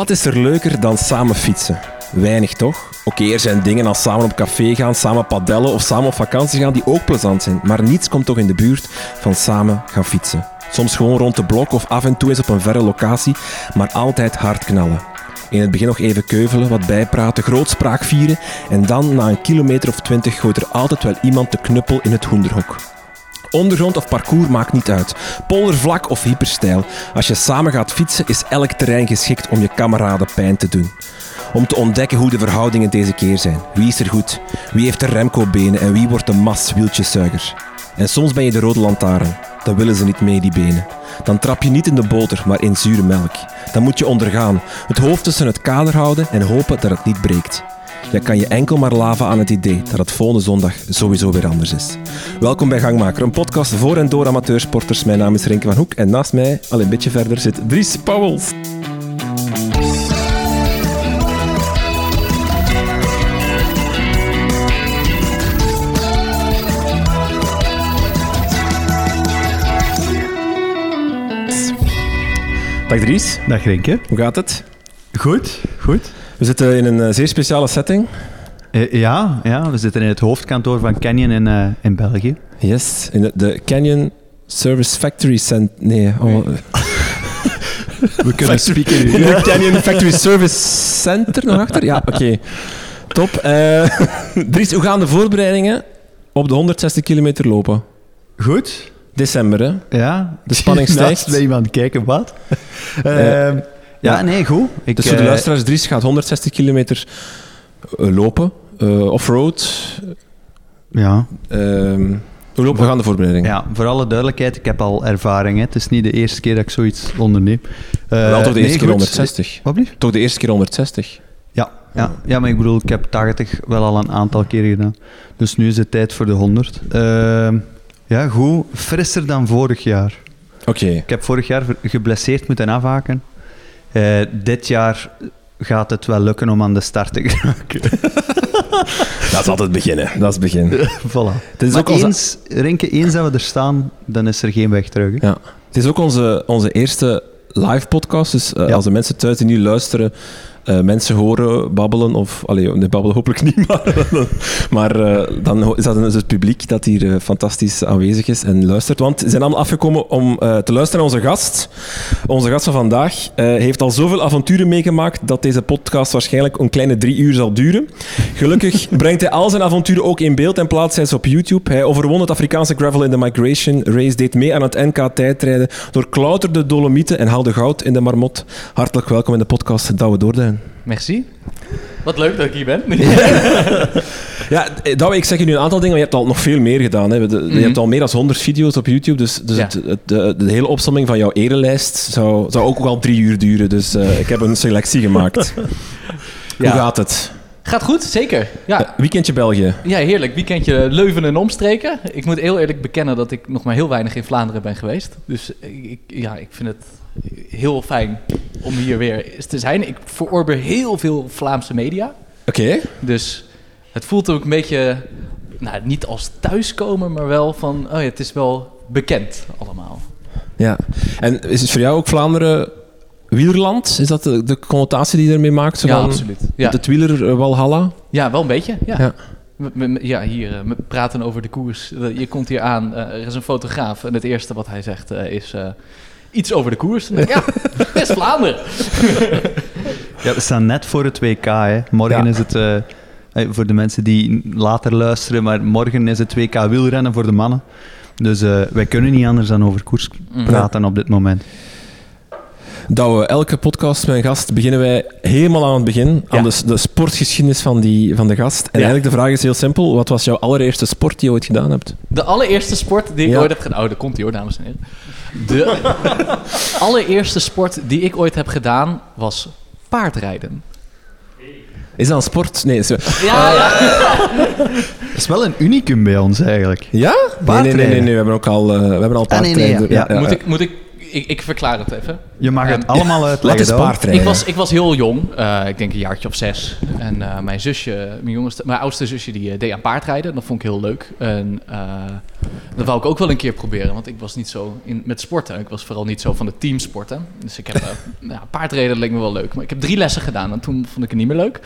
Wat is er leuker dan samen fietsen? Weinig toch? Oké, er zijn dingen als samen op café gaan, samen padellen of samen op vakantie gaan die ook plezant zijn. Maar niets komt toch in de buurt van samen gaan fietsen. Soms gewoon rond de blok of af en toe eens op een verre locatie, maar altijd hard knallen. In het begin nog even keuvelen, wat bijpraten, grootspraak vieren en dan na een kilometer of twintig gooit er altijd wel iemand de knuppel in het hoenderhok. Ondergrond of parcours maakt niet uit. Poldervlak of hyperstijl. Als je samen gaat fietsen is elk terrein geschikt om je kameraden pijn te doen. Om te ontdekken hoe de verhoudingen deze keer zijn. Wie is er goed? Wie heeft de Remco-benen en wie wordt de mas wieltjeszuiger? En soms ben je de rode lantaarn. Dan willen ze niet mee, die benen. Dan trap je niet in de boter, maar in zure melk. Dan moet je ondergaan, het hoofd tussen het kader houden en hopen dat het niet breekt. Je kan je enkel maar laven aan het idee dat het volgende zondag sowieso weer anders is. Welkom bij Gangmaker, een podcast voor en door amateursporters. Mijn naam is Renke van Hoek en naast mij, al een beetje verder, zit Dries Pauwels. Dag Dries, Dag Renke. hoe gaat het? Goed, goed. We zitten in een eh, zeer speciale setting. Eh, ja, ja, we zitten in het hoofdkantoor van Canyon in, eh, in België. Yes, in de, de Canyon Service Factory Center. Nee, oh, We kunnen spieken nu. de Canyon Factory Service Center nog achter? Ja, oké. Top. Eh Dries, hoe gaan de voorbereidingen op de 160 kilometer lopen? Goed. December, hè? Ja. De spanning Naast stijgt. ben iemand kijken wat. Ja, nee, goed. Ik, Dus voor de eh, luisteraars, Dries gaat 160 kilometer eh, lopen, eh, off-road. Ja, Ehm, hoe lopen we gaan de voorbereidingen? ja, voor alle duidelijkheid, ik heb al ervaring. Hè. Het is niet de eerste keer dat ik zoiets onderneem. Eh, Wel toch de nee, eerste keer goed. 160? Wat blieft? Toch de eerste keer 160? Ja, ja, ja, maar ik bedoel, ik heb 80 wel al een aantal keren gedaan. Dus nu is het tijd voor de 100. Ehm, ja, goed. Frisser dan vorig jaar. Oké. Ik heb vorig jaar geblesseerd moeten afhaken. Eh, dit jaar gaat het wel lukken om aan de start te geraken. Dat is altijd beginnen. Dat is het begin. voilà. Is Maar ook onze- eens, Renke, eens dat we er staan, dan is er geen weg terug. hè. Ja. Het is ook onze, onze eerste live podcast. Dus eh, Ja. als de mensen thuis die nu luisteren, eh, mensen horen babbelen, of allee, nee, babbelen hopelijk niet, maar, maar eh, dan is dat dus het publiek dat hier eh, fantastisch aanwezig is en luistert. Want ze zijn allemaal afgekomen om te luisteren naar onze gast. Onze gast van vandaag heeft al zoveel avonturen meegemaakt dat deze podcast waarschijnlijk een kleine drie uur zal duren. Gelukkig brengt hij al zijn avonturen ook in beeld en plaatst hij ze op YouTube. Hij overwon het Afrikaanse gravel in de Migration Race, deed mee aan het NK tijdrijden, doorklauterde Dolomieten en haalde goud in de Marmot. Hartelijk welkom in de podcast Douwe Merci. Wat leuk dat ik hier ben. Ja, eh, Douwe, ik zeg je nu een aantal dingen, maar je hebt al nog veel meer gedaan. Hè. De- Je hebt al meer dan 100 video's op YouTube, dus, dus Ja. het, het- de, de hele opsomming van jouw erelijst zou, zou ook wel drie uur duren. Dus eh, ik heb een selectie gemaakt. Hoe gaat het? Gaat goed, zeker. Ja, Eh, Weekendje België. ja, heerlijk. Weekendje Leuven en omstreken. Ik moet heel eerlijk bekennen dat ik nog maar heel weinig in Vlaanderen ben geweest. Dus ik, ja, ik vind het heel fijn om hier weer te zijn. Ik veroorber heel veel Vlaamse media. Oké. Dus het voelt ook een beetje, nou, niet als thuiskomen, maar wel van, oh ja, het is wel bekend allemaal. Ja. En is het voor jou ook Vlaanderen wielerland? Is dat de, de connotatie die je ermee maakt? Zo Ja, absoluut. Ja. Het wieler eh, Walhalla? Ja, wel een beetje. Ja, Ja. Hier, eh, we praten over de koers. Eh, Je komt hier aan, er is een fotograaf en het eerste wat hij zegt is iets over de koers. Ja, het is Vlaanderen. Ja, we staan net voor het WK. Hè. Morgen Ja. is het, eh, eh, voor de mensen die later luisteren, maar morgen is het WK wielrennen voor de mannen. Dus eh, wij kunnen niet anders dan over koers praten op dit moment. Douwe, elke podcast met een gast beginnen wij helemaal aan het begin. Aan de, de sportgeschiedenis van, die, van de gast. En Ja. eigenlijk de vraag is heel simpel. Wat was jouw allereerste sport die je ooit gedaan hebt? De allereerste sport die ik ooit heb gedaan... Oh, daar komt hij hoor, dames en heren. De allereerste sport die ik ooit heb gedaan was paardrijden. Is dat een sport? Nee. Is, Ja, ja. Dat is wel een unicum bij ons eigenlijk. ja? Nee, nee, nee, Paardrijden. nee, nee. We hebben ook al, eh, we hebben al Ah, nee, nee, paardrijden. ja. Moet ik... Moet ik ik, ik verklaar het even. Je mag het allemaal Wat uitleggen. is Douwe. paardrijden? Ik was, ik was heel jong, eh, ik denk een jaartje of zes. En eh, mijn zusje, mijn, jongste, mijn oudste zusje, die eh, deed aan paardrijden. Dat vond ik heel leuk. En, eh, Dat wou ik ook wel een keer proberen, want ik was niet zo in, met sporten. Ik was vooral niet zo van de teamsporten. Dus ik heb uh, ja, paardrijden leek me wel leuk. Maar ik heb drie lessen gedaan en toen vond ik het niet meer leuk.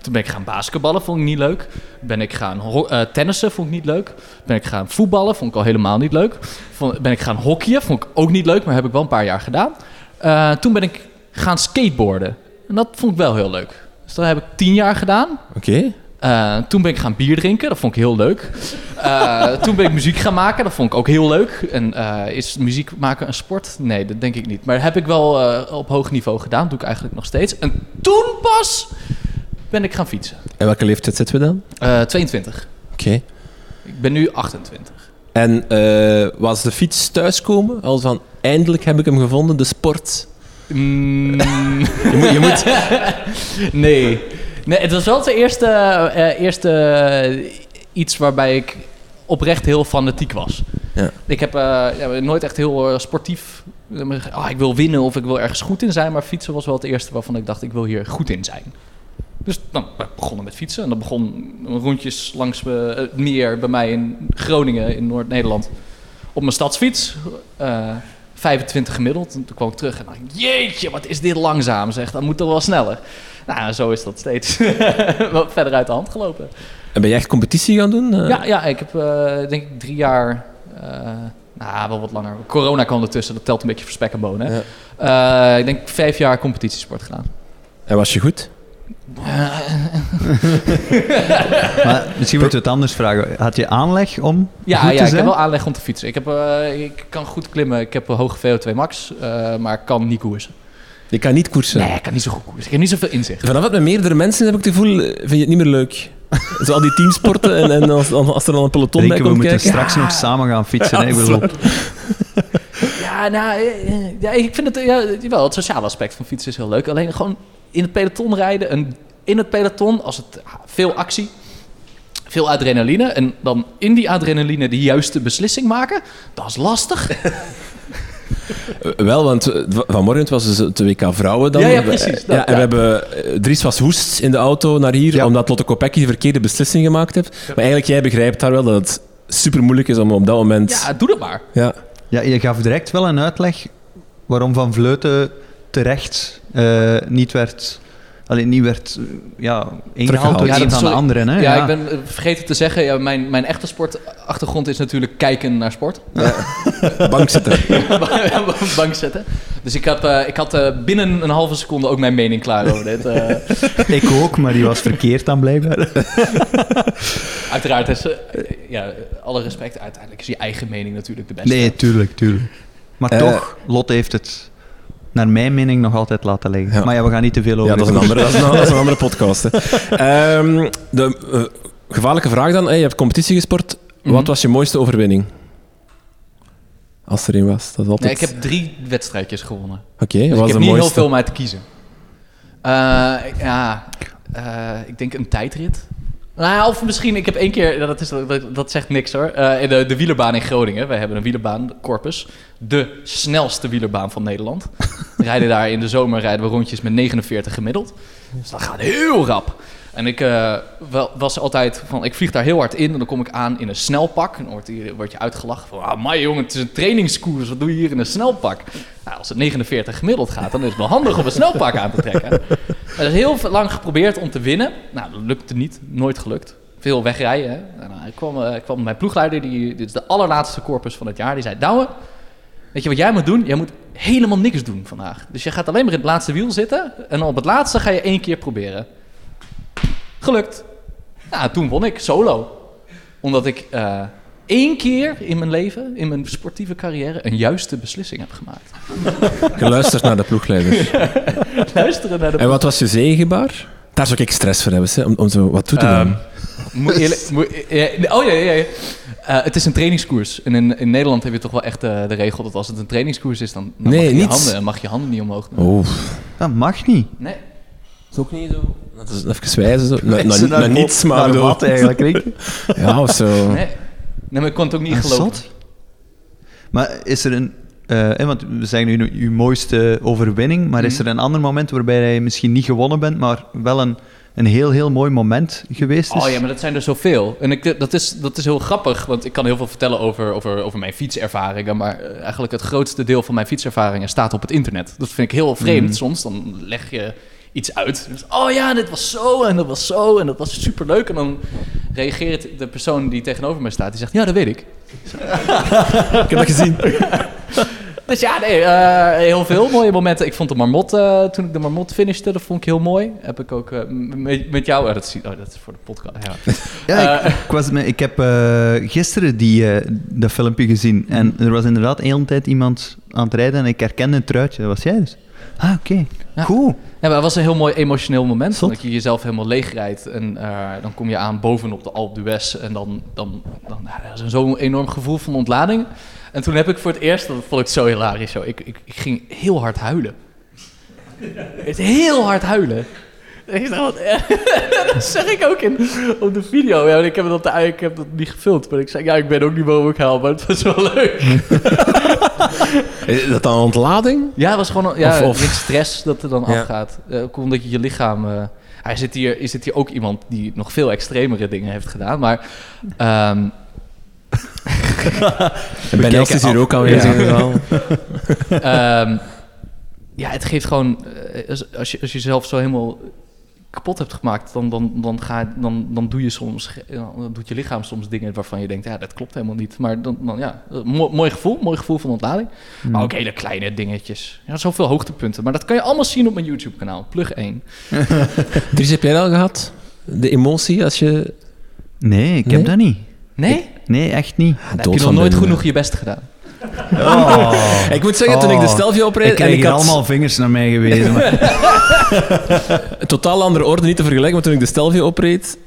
Toen ben ik gaan basketballen, vond ik niet leuk. Ben ik gaan uh, tennissen, vond ik niet leuk. Ben ik gaan voetballen, vond ik al helemaal niet leuk. Vond, ben ik gaan hockeyen, vond ik ook niet leuk, maar heb ik wel een paar jaar gedaan. Uh, toen ben ik gaan skateboarden. En dat vond ik wel heel leuk. Dus dat heb ik tien jaar gedaan. Oké. Okay. Uh, toen ben ik gaan bier drinken, dat vond ik heel leuk. Uh, toen ben ik muziek gaan maken, dat vond ik ook heel leuk. En uh, is muziek maken een sport? Nee, dat denk ik niet. Maar dat heb ik wel op hoog niveau gedaan, dat doe ik eigenlijk nog steeds. En toen pas ben ik gaan fietsen. En welke leeftijd zitten we dan? 22. Oké. Okay. Ik ben nu 28. En was de fiets thuiskomen? Al van, eindelijk heb ik hem gevonden, de sport... Mm. je moet... Je moet... nee. Nee, het was wel de eerste, uh, eerste uh, iets waarbij ik oprecht heel fanatiek was. Ja. Ik heb uh, ja, nooit echt heel sportief... Oh, ik wil winnen of ik wil ergens goed in zijn. Maar fietsen was wel het eerste waarvan ik dacht, ik wil hier goed in zijn. Dus dan begonnen met fietsen. En dat begon rondjes langs het meer bij mij in Groningen, in Noord-Nederland. Op mijn stadsfiets. 25 gemiddeld. En toen kwam ik terug en dacht jeetje, wat is dit langzaam zeg. Dat moet toch wel sneller. Nou, zo is dat steeds wat verder uit de hand gelopen. En ben je echt competitie gaan doen? Uh... Ja, ja, ik heb uh, denk ik drie jaar, uh, nou wel wat langer. Corona kwam ertussen, dat telt een beetje voor spek en bonen. Ja. ik denk vijf jaar competitiesport gedaan. En was je goed? maar misschien moeten we het anders vragen. Had je aanleg om ja, goed te ja, zijn? ik heb wel aanleg om te fietsen. Ik, heb, uh, ik kan goed klimmen. Ik heb een hoge VO2 max, uh, maar ik kan niet koersen. Je kan niet koersen? Nee, ik kan niet zo goed koersen. Ik heb niet zoveel inzicht. Vanaf het met meerdere mensen heb ik het gevoel, vind je het niet meer leuk. Zo al die teamsporten en, en als, als, er dan een peloton Denken, bij komt we kijken. moeten straks nog samen gaan fietsen. Ja, ja, nou, ja, ik vind het, ja, wel, het sociale aspect van fietsen is heel leuk. Alleen gewoon in het peloton rijden, een in het peloton, als het veel actie, veel adrenaline. En dan in die adrenaline de juiste beslissing maken, dat is lastig. Wel, want vanmorgen was dus het WK Vrouwen dan. Ja, ja precies. Dat, ja, en we hebben... Dries was hoest in de auto naar hier, ja. omdat Lotte Kopecky de verkeerde beslissing gemaakt heeft. Maar eigenlijk, jij begrijpt daar wel dat het super moeilijk is om op dat moment... Ja, doe dat maar. Ja. ja, je gaf direct wel een uitleg waarom Van Vleuten terecht uh, niet werd alleen niet werd ja, ingehaald door ja, een van de anderen. Hè? Ja, ja, ik ben vergeten te zeggen, ja, mijn, mijn echte sportachtergrond is natuurlijk kijken naar sport. Ja. Bank zitten. Bank zitten. Dus ik had, uh, ik had uh, binnen een halve seconde ook mijn mening klaar over dit. Uh. ik ook, maar die was verkeerd dan blijkbaar. Uiteraard is, ja, alle respect, uiteindelijk is je eigen mening natuurlijk de beste. Nee, tuurlijk, tuurlijk. Maar toch, Lot heeft het naar mijn mening nog altijd laten liggen. Ja. Maar ja, we gaan niet te veel over. Ja, dat is een andere, dat is een, dat is een andere podcast. um, de uh, gevaarlijke vraag dan. Hey, je hebt competitie gesport. Wat was je mooiste overwinning? Als er een was. Dat is altijd... nee, ik heb drie wedstrijdjes gewonnen. Oké, okay, dus was ik heb de niet mooiste? heel veel om uit te kiezen. Uh, ja, uh, ik denk een tijdrit. Nou, of misschien, ik heb één keer, dat, is, dat, dat zegt niks hoor. Uh, de, de wielerbaan in Groningen. We hebben een wielerbaan, Corpus. De snelste wielerbaan van Nederland. We rijden daar in de zomer rijden we rondjes met 49 gemiddeld. Dus dat gaat heel rap. En ik uh, wel, was altijd van, ik vlieg daar heel hard in en dan kom ik aan in een snelpak. En dan wordt, die, wordt je uitgelachen van, ah, maar jongen, het is een trainingskoers, wat doe je hier in een snelpak? Nou, als het 49 gemiddeld gaat, dan is het wel handig om een snelpak aan te trekken. Dat is heel lang geprobeerd om te winnen. Nou, dat lukte niet, nooit gelukt. Veel wegrijden. Uh, ik, kwam, uh, kwam mijn ploegleider, die, dit is de allerlaatste corpus van het jaar, die zei, Douwe, weet je wat jij moet doen? Jij moet helemaal niks doen vandaag. Dus je gaat alleen maar in het laatste wiel zitten en op het laatste ga je één keer proberen. Gelukt. Nou, toen won ik solo. Omdat ik uh, één keer in mijn leven, in mijn sportieve carrière, een juiste beslissing heb gemaakt. Je luistert naar de ploegleider. Luisteren naar de En wat was je zegenbaar? Daar zou ik stress voor hebben, hè, om, om zo wat toe te doen. Um, moet eerlijk, moet, ja, oh ja, ja, ja. Uh, het is een trainingskoers. En in, in Nederland heb je toch wel echt uh, de regel dat als het een trainingskoers is, dan, dan nee, mag, je handen, mag je handen niet omhoog doen. Oh. Dat mag niet. Nee. Dat is ook niet zo. Dat is even wijzen zo. Nou, nou, nou niets, maar naar wat eigenlijk. Ja, of zo. Nee. nee, maar ik kon het ook niet Ah, geloven. zot. Maar is er een... eh, hè, want we zeggen nu uw mooiste overwinning, maar is Mhm. er een ander moment waarbij je misschien niet gewonnen bent, maar wel een, een heel, heel mooi moment geweest is. Oh ja, maar dat zijn er zoveel. En ik, dat, is, dat is heel grappig, want ik kan heel veel vertellen over, over, over mijn fietservaringen. Maar eh, eigenlijk het grootste deel van mijn fietservaringen staat op het internet. Dat vind ik heel vreemd Mhm. soms. Dan leg je iets uit. Dus, oh ja, dit was zo en dat was zo en dat was superleuk. En dan reageert de persoon die tegenover mij staat, die zegt, ja, dat weet ik. Ik heb dat gezien. Dus ja, nee, eh, heel veel mooie momenten. Ik vond de marmot, eh, toen ik de marmot finishte, dat vond ik heel mooi. Heb ik ook eh, met, met jou, oh, dat, is, oh, dat is voor de podcast. Ja. Ja, ik, ik was, ik heb gisteren die, dat filmpje gezien. En er was inderdaad de hele tijd iemand aan het rijden en ik herkende een truitje. Dat was jij dus. Ah, oké. Ja. Cool. Ja, maar het was een heel mooi emotioneel moment. Zot. Dat je jezelf helemaal leegrijdt. En eh, dan kom je aan bovenop de Alpe d'Huez. En dan, dan, dan nou, dat is zo'n enorm gevoel van ontlading. En toen heb ik voor het eerst, dat vond ik zo hilarisch, zo, ik, ik, ik ging heel hard huilen. Het heel hard huilen. Dat zeg ik ook in, op de video. Ja, ik, heb dat, ik heb dat niet gefilmd, maar ik zei, ja, ik ben ook niet waarom ik huil, maar het was wel leuk. Is dat dan ontlading? Ja, het was gewoon ja, Of- stress dat er dan Ja. afgaat. Eh, ook omdat je je lichaam... eh hij zit hier, er zit hier ook iemand die nog veel extremere dingen heeft gedaan. Maar ehm, En Ben is hier ook aanwezig Ja. ehm, ja, het geeft gewoon... eh, als, als, je, als je jezelf zo helemaal kapot hebt gemaakt... dan, dan, dan, ga, dan, dan doe je soms... Dan doet je lichaam soms dingen waarvan je denkt... ja, dat klopt helemaal niet. Maar dan, dan ja, mooi, mooi gevoel. Mooi gevoel van ontlading. Maar ook hele kleine dingetjes. Ja, zoveel hoogtepunten. Maar dat kan je allemaal zien op mijn YouTube-kanaal. Plug 1. Dries, heb jij dat al gehad? De emotie als je... Nee, ik Nee? heb dat niet. Nee? Nee, echt niet. Dan heb je nog nooit genoeg je best gedaan. Oh. Ik moet zeggen, toen ik de Oh. Stelvio Ik opreed... en ik had allemaal vingers naar mij gewezen. totaal andere orde, niet te vergelijken, maar toen ik de Stelvio opreed...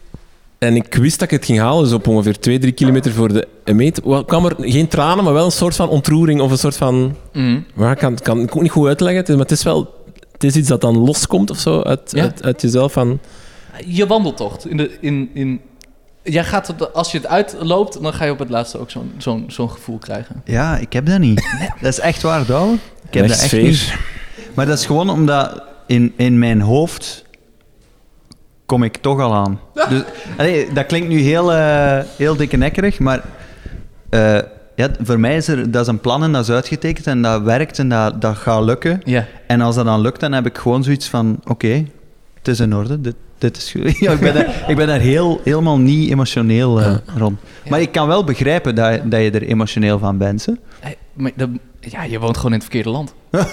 En ik wist dat ik het ging halen, dus op ongeveer 2, 3 kilometer voor de meet, wel, kwam er geen tranen, maar wel een soort van ontroering of een soort van... Maar ik kan, kan ik ook niet goed uitleggen, maar het is wel... Het is iets dat dan loskomt of zo uit, Ja. uit, uit jezelf van... Je wandeltocht. In de, in, in, jij gaat op de, als je het uitloopt, dan ga je op het laatste ook zo'n zo'n zo'n gevoel krijgen. Ja, ik heb dat niet. Dat is echt waar, Douwe. Ik heb dat echt niet. Maar dat is gewoon omdat in, in mijn hoofd kom ik toch al aan. Dus, allee, dat klinkt nu heel, eh, heel dikke nekkerig, maar eh, ja, voor mij is er, dat is een plan en dat is uitgetekend en dat werkt en dat, dat gaat lukken. Ja. En als dat dan lukt, dan heb ik gewoon zoiets van, oké, het is in orde, dit, dit is goed. Ja, ik ben daar, ik ben daar heel, helemaal niet emotioneel eh, rond. Maar ik kan wel begrijpen dat, dat je er emotioneel van bent. Hè? Maar dan- ja, je woont gewoon in het verkeerde land.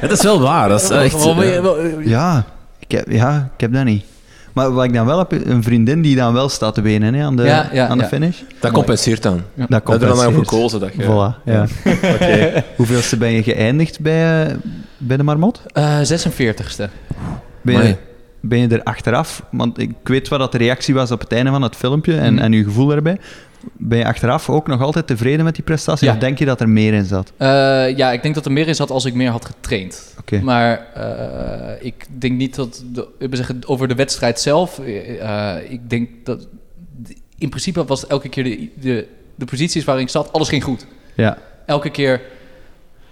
Het is wel waar, dat is echt... Gewoon, ja. ik, heb, ja, ik heb dat niet. Maar wat ik dan wel heb, een vriendin die dan wel staat te wenen hè, aan de, Ja, ja, aan de ja. finish. Dat compenseert dan. Dat Dat komt er dan aan gekozen dat je... Voilà, ja. Hoeveelste ben je geëindigd bij, eh, bij de Marmot? Eh, 46ste. Ben je. Ben je er achteraf, want ik weet wat dat de reactie was op het einde van het filmpje en, Mhm. en uw gevoel daarbij. Ben je achteraf ook nog altijd tevreden met die prestatie? Ja. Of denk je dat er meer in zat? Eh, ja, ik denk dat er meer in zat als ik meer had getraind. Maar eh, ik denk niet dat... De, wil zeggen, over de wedstrijd zelf... eh, ik denk dat... In principe was elke keer de, de, de posities waarin ik zat... Alles ging goed. Ja. Elke keer...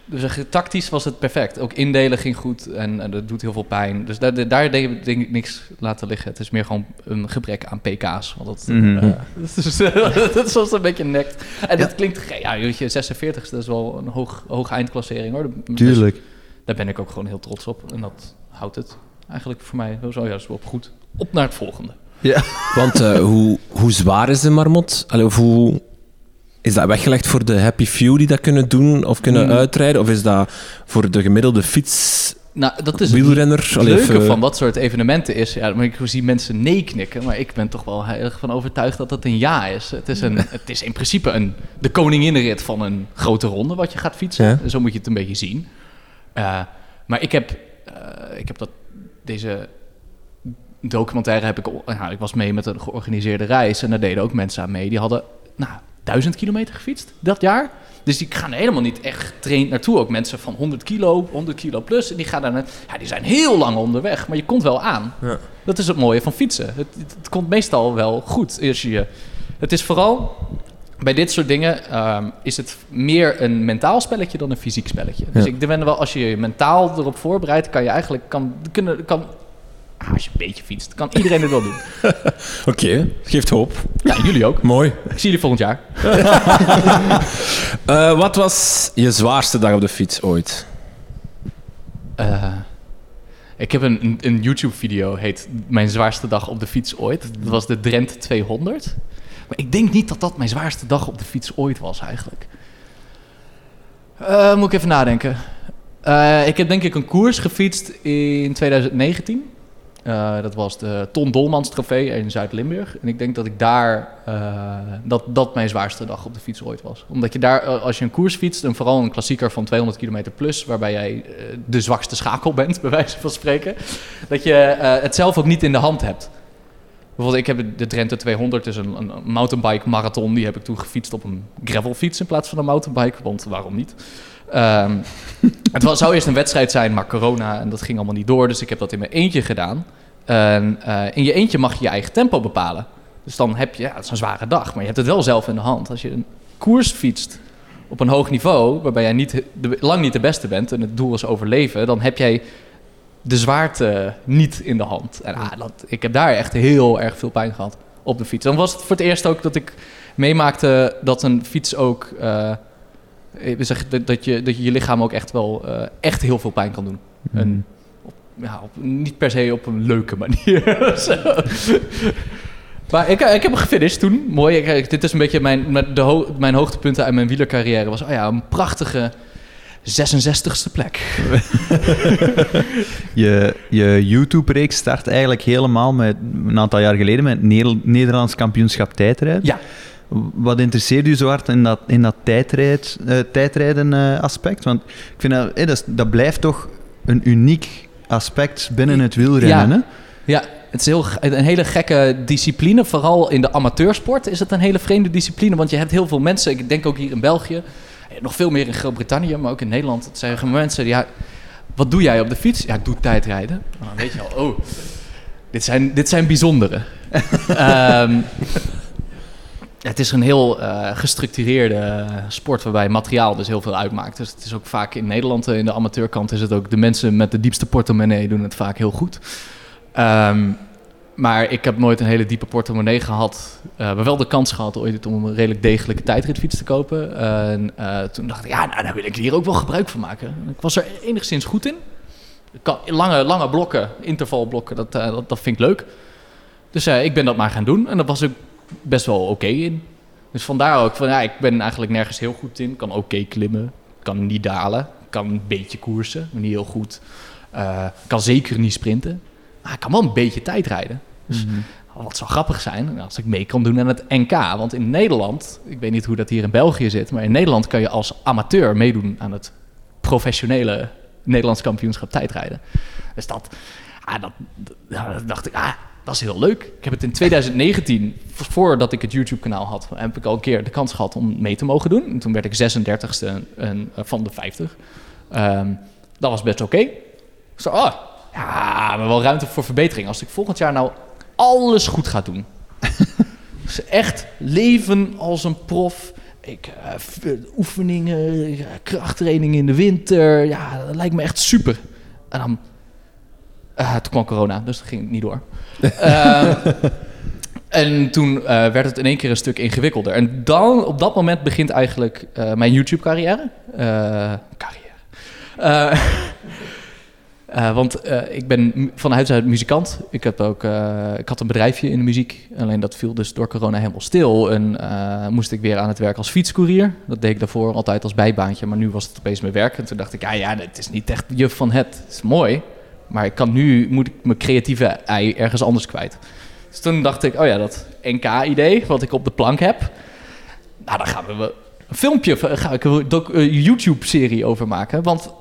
Dus tactisch was het perfect. Ook indelen ging goed en, en dat doet heel veel pijn. Dus daar, daar deed ik denk ik niks laten liggen. Het is meer gewoon een gebrek aan pk's. Want dat, Mhm. eh, dat, is, dat is soms een beetje nekt. En dat klinkt... Ja, weet je, 46 dat is wel een hoog, hoge eindklassering hoor. Dus Tuurlijk. daar ben ik ook gewoon heel trots op. En dat houdt het eigenlijk voor mij zo juist wel goed. Op naar het volgende. Ja. Want eh, hoe, hoe zwaar is de marmot? Allee, of hoe... Is dat weggelegd voor de happy few die dat kunnen doen of kunnen Hmm. uitrijden? Of is dat voor de gemiddelde fiets, Nou, dat is wielrenner? Het leuke van dat soort evenementen is, ja, maar ik zie mensen nee knikken, maar ik ben toch wel heel erg van overtuigd dat het een ja is. Het is, een, het is in principe een, de koninginnenrit van een grote ronde wat je gaat fietsen. Ja. Zo moet je het een beetje zien. Eh, maar ik heb, eh, ik heb dat, deze documentaire heb ik, nou, ik was mee met een georganiseerde reis en daar deden ook mensen aan mee. Die hadden, nou, duizend kilometer gefietst dat jaar. Dus die gaan er helemaal niet echt getraind naartoe. Ook mensen van 100 kilo, 100 kilo plus. En die, gaan daar net, ja, die zijn heel lang onderweg, maar je komt wel aan. Ja. Dat is het mooie van fietsen. Het, het, het komt meestal wel goed. Als je, het is vooral bij dit soort dingen ehm, is het meer een mentaal spelletje dan een fysiek spelletje. Dus Ja. ik denk wel, als je je mentaal erop voorbereidt, kan je eigenlijk kan, kunnen, kan ah, als je een beetje fietst, kan iedereen het wel doen. Oké, geeft hoop. Ja, jullie ook. Mooi. Ik zie jullie volgend jaar. Eh, wat was je zwaarste dag op de fiets ooit? Eh, ik heb een, een, een YouTube-video, heet Mijn zwaarste dag op de fiets ooit. Dat was de Drent 200. Maar ik denk niet dat dat mijn zwaarste dag op de fiets ooit was eigenlijk. Eh, moet ik even nadenken. Ik heb denk ik een koers gefietst in 2019. Eh, dat was de Ton Dolmans trofee in Zuid-Limburg. En ik denk dat ik daar, eh, dat dat mijn zwaarste dag op de fiets ooit was. Omdat je daar, eh, als je een koers fietst, en vooral een klassieker van 200 kilometer plus, waarbij jij de zwakste schakel bent, bij wijze van spreken, dat je het zelf ook niet in de hand hebt. Bijvoorbeeld, ik heb de Drenthe 200, dus een, een mountainbike marathon, die heb ik toen gefietst op een gravelfiets in plaats van een mountainbike, want waarom niet? Ehm, het zou eerst een wedstrijd zijn, maar corona en dat ging allemaal niet door. Dus ik heb dat in mijn eentje gedaan. En eh, in je eentje mag je je eigen tempo bepalen. Dus dan heb je, ja, het is een zware dag, maar je hebt het wel zelf in de hand. Als je een koers fietst op een hoog niveau, waarbij jij niet, lang niet de beste bent en het doel is overleven, dan heb jij de zwaarte niet in de hand. En ah, ik heb daar echt heel erg veel pijn gehad op de fiets. Dan was het voor het eerst ook dat ik meemaakte dat een fiets ook... eh, zeggen, dat, dat, je, dat je je lichaam ook echt wel eh, echt heel veel pijn kan doen. En op, ja, op, niet per se op een leuke manier. Maar ik, ik heb hem gefinished toen. Mooi. Ik- dit is een beetje mijn, de ho- mijn hoogtepunten uit mijn wielercarrière. Was oh ja, een prachtige 66ste plek. Je, je YouTube-reeks start eigenlijk helemaal met, een aantal jaar geleden met het Neder- Nederlands kampioenschap tijdrijden. Ja. Wat interesseert u zo hard in dat, in dat tijdrijd, eh, tijdrijden eh, aspect? Want ik vind dat, eh, dat, is- dat blijft toch een uniek aspect binnen het wielrennen. Ja. Ja, het is heel, een hele gekke discipline. Vooral in de amateursport is het een hele vreemde discipline. Want je hebt heel veel mensen, ik denk ook hier in België, nog veel meer in Groot-Brittannië, maar ook in Nederland. Het zeggen mensen, ja, wat doe jij op de fiets? Ja, ik doe tijdrijden. Nou, dan weet je al, oh, dit zijn, dit zijn bijzondere. Ehm, het is een heel eh, gestructureerde eh, sport waarbij materiaal dus heel veel uitmaakt. Dus het is ook vaak in Nederland, eh, in de amateurkant, is het ook de mensen met de diepste portemonnee doen het vaak heel goed. Ehm, maar ik heb nooit een hele diepe portemonnee gehad. Eh maar wel de kans gehad ooit om een redelijk degelijke tijdritfiets te kopen. En toen dacht ik, ja, nou, daar wil ik hier ook wel gebruik van maken. Ik was er enigszins goed in. Lange, lange blokken, intervalblokken, dat, dat, dat vind ik leuk. Dus ik ben dat maar gaan doen. En dat was ook best wel oké in. Dus vandaar ook van, ja, ik ben eigenlijk nergens heel goed in. Kan oké klimmen, kan niet dalen, kan een beetje koersen, maar niet heel goed. Eh, kan zeker niet sprinten. Maar ik kan wel een beetje tijd rijden. Dus wat zou grappig zijn als ik mee kan doen aan het NK. Want in Nederland, ik weet niet hoe dat hier in België zit, maar in Nederland kan je als amateur meedoen aan het professionele Nederlands kampioenschap tijdrijden. Dus dat, ah, dat, dat dacht ik, ah, dat is heel leuk. Ik heb het in 2019, v- voordat ik het YouTube-kanaal had, heb ik al een keer de kans gehad om mee te mogen doen. En toen werd ik 36ste en, eh, van de 50. Ehm, dat was best oké. Zo, oh, ja, maar wel ruimte voor verbetering. Als ik volgend jaar nou alles goed ga doen. echt leven als een prof. Ik, eh, oefeningen, ja, krachttraining in de winter. Ja, dat lijkt me echt super. En dan... eh, toen kwam corona, dus dat ging het niet door. Ehm, en toen eh, werd het in één keer een stuk ingewikkelder. En dan, op dat moment begint eigenlijk eh, mijn YouTube-carrière. Carrière. Want ik ben van huis uit muzikant. Ik, heb ook, ik had een bedrijfje in de muziek. Alleen dat viel dus door corona helemaal stil. En moest ik weer aan het werk als fietscourier. Dat deed ik daarvoor altijd als bijbaantje. Maar nu was het opeens mijn werk. En toen dacht ik, ja, ja, het is niet echt juf van het. Het is mooi. Maar ik kan nu, moet ik mijn creatieve ei ergens anders kwijt. Dus toen dacht ik, oh ja, dat NK-idee wat ik op de plank heb. Nou, daar gaan we een filmpje, ga ik een een YouTube-serie over maken. Want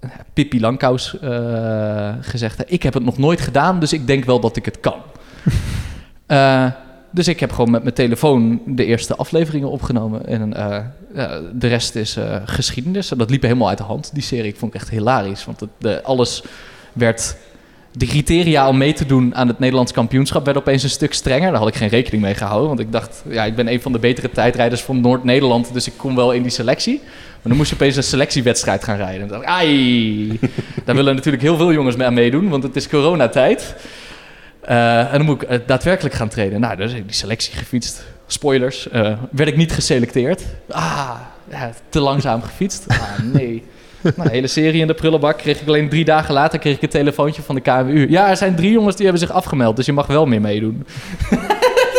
eh, Pippi Langkous eh, gezegd, ik heb het nog nooit gedaan, dus ik denk wel dat ik het kan. Eh, dus ik heb gewoon met mijn telefoon de eerste afleveringen opgenomen. En eh, de rest is eh, geschiedenis. En dat liep helemaal uit de hand, die serie. Ik vond het echt hilarisch. Want het, de, alles werd de criteria om mee te doen aan het Nederlands kampioenschap werden opeens een stuk strenger. Daar had ik geen rekening mee gehouden. Want ik dacht, ja, ik ben een van de betere tijdrijders van Noord-Nederland. Dus ik kom wel in die selectie. Maar dan moest je opeens een selectiewedstrijd gaan rijden. En dacht ai, daar willen natuurlijk heel veel jongens mee aan meedoen. Want het is coronatijd. Eh, en dan moet ik eh, daadwerkelijk gaan trainen. Nou, dus ik die selectie gefietst. Spoilers. eh, werd ik niet geselecteerd. Ah, ja, te langzaam gefietst. Ah, nee. Nou, de hele serie in de prullenbak kreeg ik alleen drie dagen later kreeg ik een telefoontje van de KMU. Ja, er zijn drie jongens die hebben zich afgemeld, dus je mag wel meer meedoen.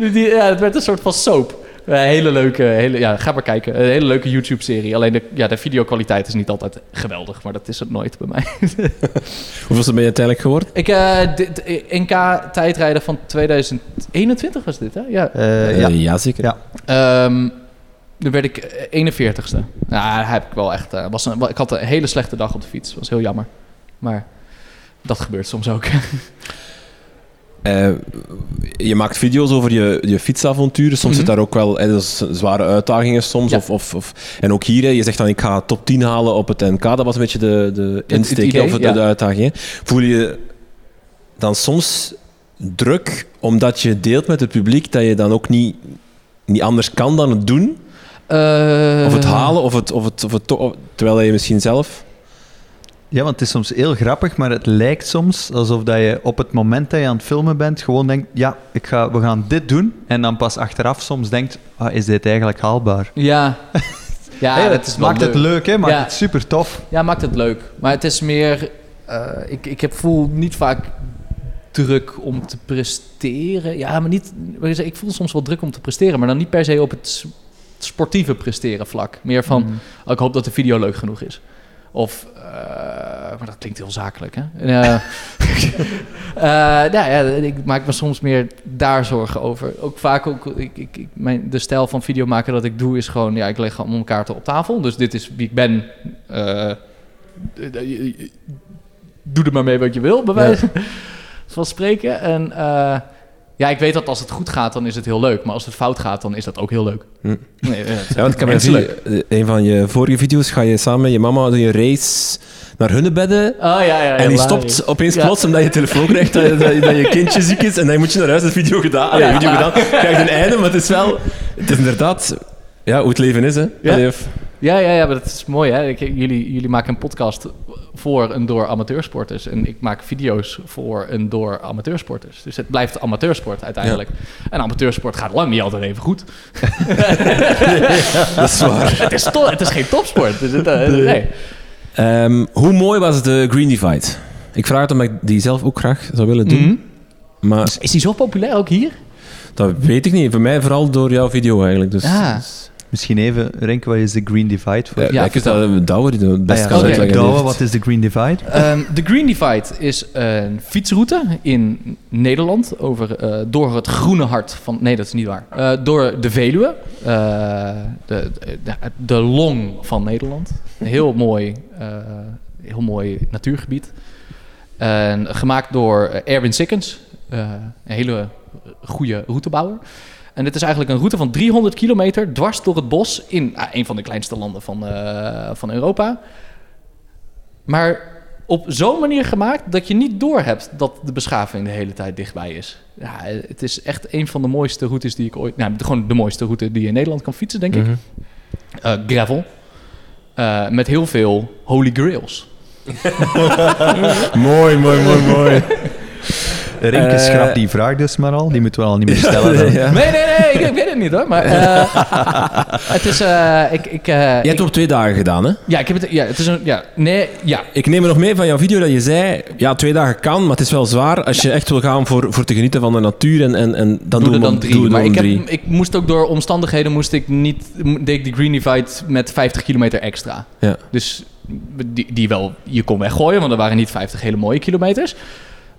dus, die, ja, het werd een soort van soap. Een hele leuke, hele, ja, ga maar kijken. Een hele leuke YouTube-serie. Alleen de, ja, de videokwaliteit is niet altijd geweldig, maar dat is het nooit bij mij. Hoeveelste ben je uiteindelijk geworden? Ik, eh, dit- NK tijdrijden van 2021 was dit, hè? Ja. Ja. Eh, ja, zeker. Ja. Ehm toen werd ik eh, 41ste. Nou, heb ik wel echt. eh, was een, ik had een hele slechte dag op de fiets. Was heel jammer. Maar dat gebeurt soms ook. Eh, je maakt video's over je, je fietsavonturen. Soms Mhm. zit daar ook wel is zware uitdagingen soms. Ja. Of, of, of, en ook hier, hè, je zegt dan ik ga top 10 halen op het NK. Dat was een beetje de, de insteek idee, of de, ja. de uitdaging. hè. Voel je dan soms druk omdat je deelt met het publiek dat je dan ook niet, niet anders kan dan het doen? Of het halen, of het, of het, of het terwijl je misschien zelf... Ja, want het is soms heel grappig, maar het lijkt soms alsof dat je op het moment dat je aan het filmen bent, gewoon denkt, ja, ik ga, we gaan dit doen. En dan pas achteraf soms denkt, ah, is dit eigenlijk haalbaar? Ja. Ja, Hey, dat is wel maakt het leuk. hè? Maakt Ja. het super tof. Ja, maakt het leuk. Maar het is meer... eh, ik, ik heb voel niet vaak druk om te presteren. Ja, maar niet... ik zeg, Ik voel soms wel druk om te presteren, maar dan niet per se op het sportieve presteren vlak. Meer van, Mhm. oh, ik hoop dat de video leuk genoeg is. Of, eh, maar dat klinkt heel zakelijk, hè? Eh, eh, nou ja, ik maak me soms meer daar zorgen over. Ook vaak ook, ik, ik, ik- mijn, de stijl van video maken dat ik doe is gewoon, ja, ik leg gewoon mijn kaarten op tafel. Dus dit is wie ik ben. Doe er maar mee wat je wil, bij wijze van spreken. En ja, ik weet dat als het goed gaat, dan is het heel leuk. Maar als het fout gaat, dan is dat ook heel leuk. Hm. Nee, ja, want ik heb eh, een van je vorige video's ga je samen met je mama doe je race naar Hunnebedden. Oh ja, ja. ja En die stopt opeens plots omdat je telefoon krijgt dat, je- dat, je- dat je kindje ziek is. En dan moet je naar huis een video gedaan. Allee, Ja. video gedaan. Krijgt een einde, maar het is wel... Het is inderdaad ja, hoe het leven is, hè. Ja. Allee, of- Ja, ja, ja, maar dat is mooi, hè? Ik, jullie, jullie maken een podcast voor en door amateursporters. En ik maak video's voor en door amateursporters. Dus het blijft amateursport uiteindelijk. En amateursport gaat lang niet altijd even goed. dat is waar. het, is to- het is geen topsport. Dus het, eh, nee. Ehm, hoe mooi was de Green Divide? Ik vraag het omdat ik die zelf ook graag zou willen doen. Mhm. Maar Is, is die zo populair ook hier? dat weet ik niet. Voor mij vooral door jouw video eigenlijk. Dus, Ah. dus- Misschien even, Renke, wat is de Green Divide voor? ja, Ja, ik dat Douwe die het best Ah, kan. Douwe, wat is de Green Divide? Ehm, de Green Divide is een fietsroute in Nederland over, eh, door het groene hart van... Nee, dat is niet waar. Eh, door de Veluwe, eh, de, de, de long van Nederland. Een heel mooi, eh, heel mooi natuurgebied. En gemaakt door Erwin Sikkens, eh, een hele goede routebouwer. En dit is eigenlijk een route van 300 kilometer dwars door het bos in ah, een van de kleinste landen van, eh, van Europa. Maar op zo'n manier gemaakt dat je niet doorhebt dat de beschaving de hele tijd dichtbij is. Ja, het is echt een van de mooiste routes die ik ooit... Nou, gewoon de mooiste route die je in Nederland kan fietsen, denk ik. Mhm. Eh, gravel. Eh, met heel veel holy grails. Mooi, mooi, mooi, mooi. Renke Eh, schrapt die vraag dus maar al. Die moeten we al niet meer stellen. dan. Nee, nee, nee, ik, ik weet het niet hoor. Maar eh, het is... eh, ik, ik, eh, Je hebt op twee dagen gedaan, hè? ja, ik heb het... Ja, het is een... Ja, nee, ja. Ik neem er nog mee van jouw video dat je zei... Ja, twee dagen kan, maar het is wel zwaar als je echt wil gaan voor, voor te genieten van de natuur. En, en, en dan Doe er dan drie. Doe maar ik, heb, drie. ik moest ook door omstandigheden moest ik niet, deed ik die Green Divide met 50 kilometer extra. Ja. Dus die, die wel, je kon weggooien, want er waren niet 50 hele mooie kilometers.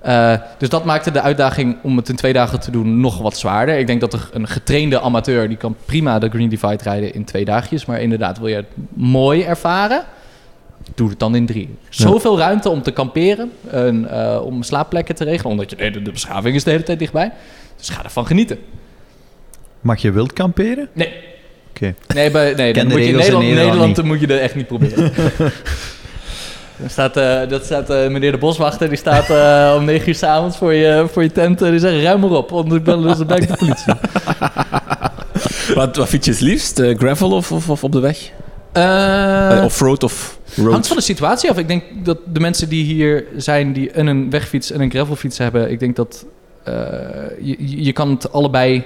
Eh, dus dat maakte de uitdaging om het in twee dagen te doen nog wat zwaarder. Ik denk dat er een getrainde amateur, die kan prima de Green Divide rijden in twee dagjes. Maar inderdaad, wil je het mooi ervaren, doe het dan in drie. Zoveel ruimte om te kamperen, en, eh, om slaapplekken te regelen. Omdat je, de, de beschaving is de hele tijd dichtbij. Dus ga ervan genieten. Mag je wild kamperen? Nee. Oké. Nee, bij, nee dan moet je in Nederland, Nederland moet je dat echt niet proberen. Dan staat, eh, dat staat eh, meneer de boswachter, die staat eh, om 9 uur s'avonds voor je, voor je tent. en die zegt, ruim maar op, anders bellen ze bij de politie. Wat, wat vind je het liefst? Gravel of, of, of op de weg? Offroad of road? Hangt van de situatie af. Ik denk dat de mensen die hier zijn, die en een wegfiets en een gravelfiets hebben, ik denk dat je, je je kan het allebei.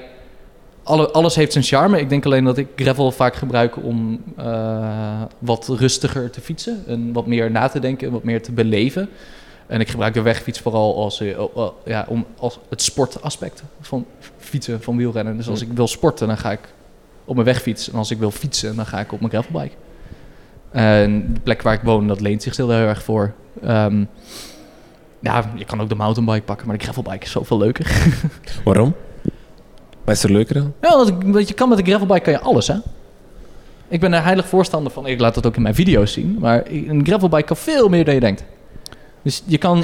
Alle, alles heeft zijn charme. Ik denk alleen dat ik gravel vaak gebruik om eh, wat rustiger te fietsen. En wat meer na te denken en wat meer te beleven. En ik gebruik de wegfiets vooral als, eh, ja, om, als het sportaspect van fietsen, van wielrennen. Dus als ik wil sporten, dan ga ik op mijn wegfiets. En als ik wil fietsen, dan ga ik op mijn gravelbike. En de plek waar ik woon, dat leent zich heel erg voor. Ehm, ja, je kan ook de mountainbike pakken, maar de gravelbike is zoveel leuker. Waarom? Wat is er leuker aan? ja, want, je kan met de gravelbike kan je alles, hè? Ik ben er heilig voorstander van. Ik laat dat ook in mijn video's zien. Maar een gravelbike kan veel meer dan je denkt. Dus je kan...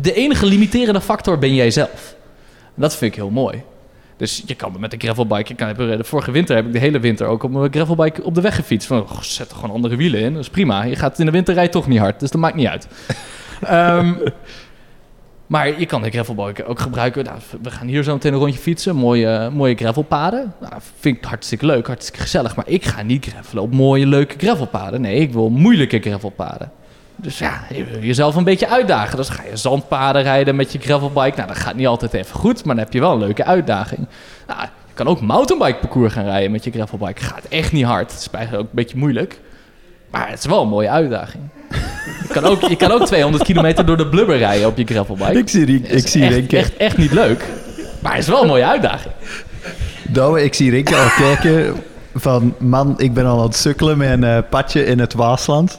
De enige limiterende factor ben jij zelf. En dat vind ik heel mooi. Dus je kan met de gravelbike... Ik kan, de vorige winter heb ik de hele winter ook op mijn gravelbike op de weg gefietst. Van, oh, zet er gewoon andere wielen in. Dat is prima. Je gaat in de winter rijdt toch niet hard. Dus dat maakt niet uit. Ehm, maar je kan de gravelbike ook gebruiken. Nou, we gaan hier zo meteen een rondje fietsen. Mooie, mooie gravelpaden. Nou, vind ik hartstikke leuk, hartstikke gezellig. Maar ik ga niet gravelen op mooie, leuke gravelpaden. Nee, ik wil moeilijke gravelpaden. Dus ja, je wil jezelf een beetje uitdagen. Dus ga je zandpaden rijden met je gravelbike. Nou, dat gaat niet altijd even goed, maar dan heb je wel een leuke uitdaging. Nou, je kan ook mountainbike parcours gaan rijden met je gravelbike. Gaat echt niet hard. Het is eigenlijk ook een beetje moeilijk. Maar het is wel een mooie uitdaging. Je kan ook, je kan ook 200 kilometer door de blubber rijden op je gravelbike. Ik zie, is ik zie echt, Rinke. echt, echt niet leuk. Maar het is wel een mooie uitdaging. Douwe, ik zie Rinke al kijken van... Man, ik ben al aan het sukkelen met een eh, padje in het Waasland.